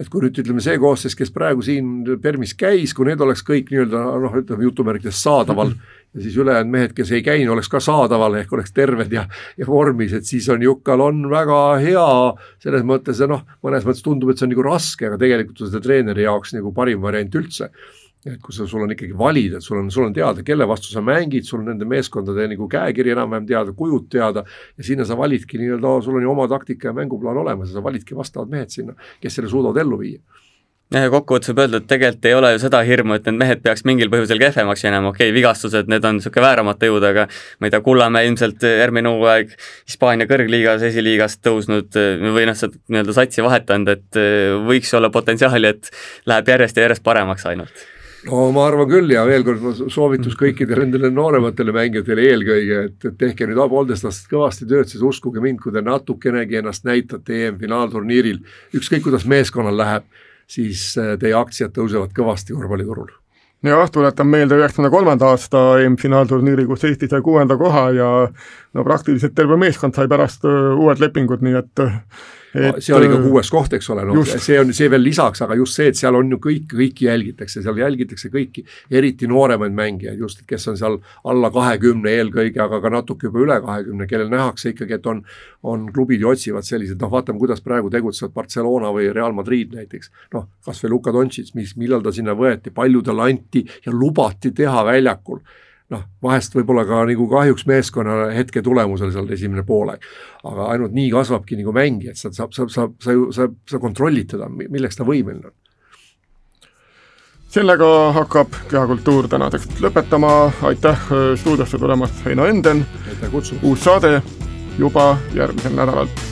et kui nüüd ütleme, see koosseis, kes praegu siin Permis käis, kui need oleks kõik nii-öelda noh, ütleme jutumärkides saadaval mm, [laughs] -hmm ja siis ülejäänud mehed, kes ei käinud, oleks ka saadaval ehk oleks terved ja, ja vormis, et siis on Jukal on väga hea. Selles mõttes ja noh, mõnes mõttes tundub, et see on nagu raske, aga tegelikult on seda treeneri jaoks nagu parim variant üldse. Et kui sa, sul on ikkagi valida, et sul on, sul on teada, kelle vastu sa mängid, sul on nende meeskondade nagu käekiri enam-vähem teada, kujud teada ja sinna sa validki nii-öelda, sul on ju oma taktika ja mänguplaan olemas ja sa validki vastavad mehed sinna, kes selle suudavad ellu viia jah, ja kokkuvõttes võib öelda, et tegelikult ei ole ju seda hirmu, et need mehed peaks mingil põhjusel kehvemaks minema, okei okay,, vigastused, need on niisugune vääramata jõud, aga ma ei tea, Kullamäe ilmselt järgmine hooaeg Hispaania kõrgliigas, esiliigast tõusnud või noh, seda nii-öelda satsi vahetanud, et võiks olla potentsiaali, et läheb järjest ja järjest paremaks ainult. No ma arvan küll ja veel kord soovitus kõikidele nendele noorematele mängijatele eelkõige, et tehke nüüd poolteist aastat kõvasti tööd, siis uskuge mind, kui te natukenegi ennast näitate EM-finaalturniiril, ükskõik kuidas meeskonnal läheb siis äh, teie aktsiad tõusevad kõvasti korvpalliturul. Jah, tuletan meelde üheksakümne kolmanda aasta EM-finaalturniiri, kus Eesti sai kuuenda koha ja no praktiliselt terve meeskond sai pärast äh, uued lepingud, nii et et see oli ka kuues koht, eks ole, noh see on see veel lisaks, aga just see, et seal on ju kõik, kõiki jälgitakse, seal jälgitakse kõiki, eriti nooremaid mängijaid just, kes on seal alla kahekümne eelkõige, aga ka natuke juba üle kahekümne, kellel nähakse ikkagi, et on, on klubid ju otsivad selliseid, noh vaatame, kuidas praegu tegutsevad Barcelona või Real Madrid näiteks. noh, kas või Luka Doncic, mis, millal ta sinna võeti, palju talle anti ja lubati teha väljakul noh, vahest võib-olla ka nagu kahjuks meeskonna hetke tulemusel seal esimene poolaeg. aga ainult nii kasvabki nagu mängija, et sa, sa, sa, sa, sa ju, sa, sa kontrollid teda, milleks ta võimeline on. sellega hakkab Kehakultuur tänaseks lõpetama, aitäh äh, stuudiosse tulemast, Heino Enden. uus saade juba järgmisel nädalal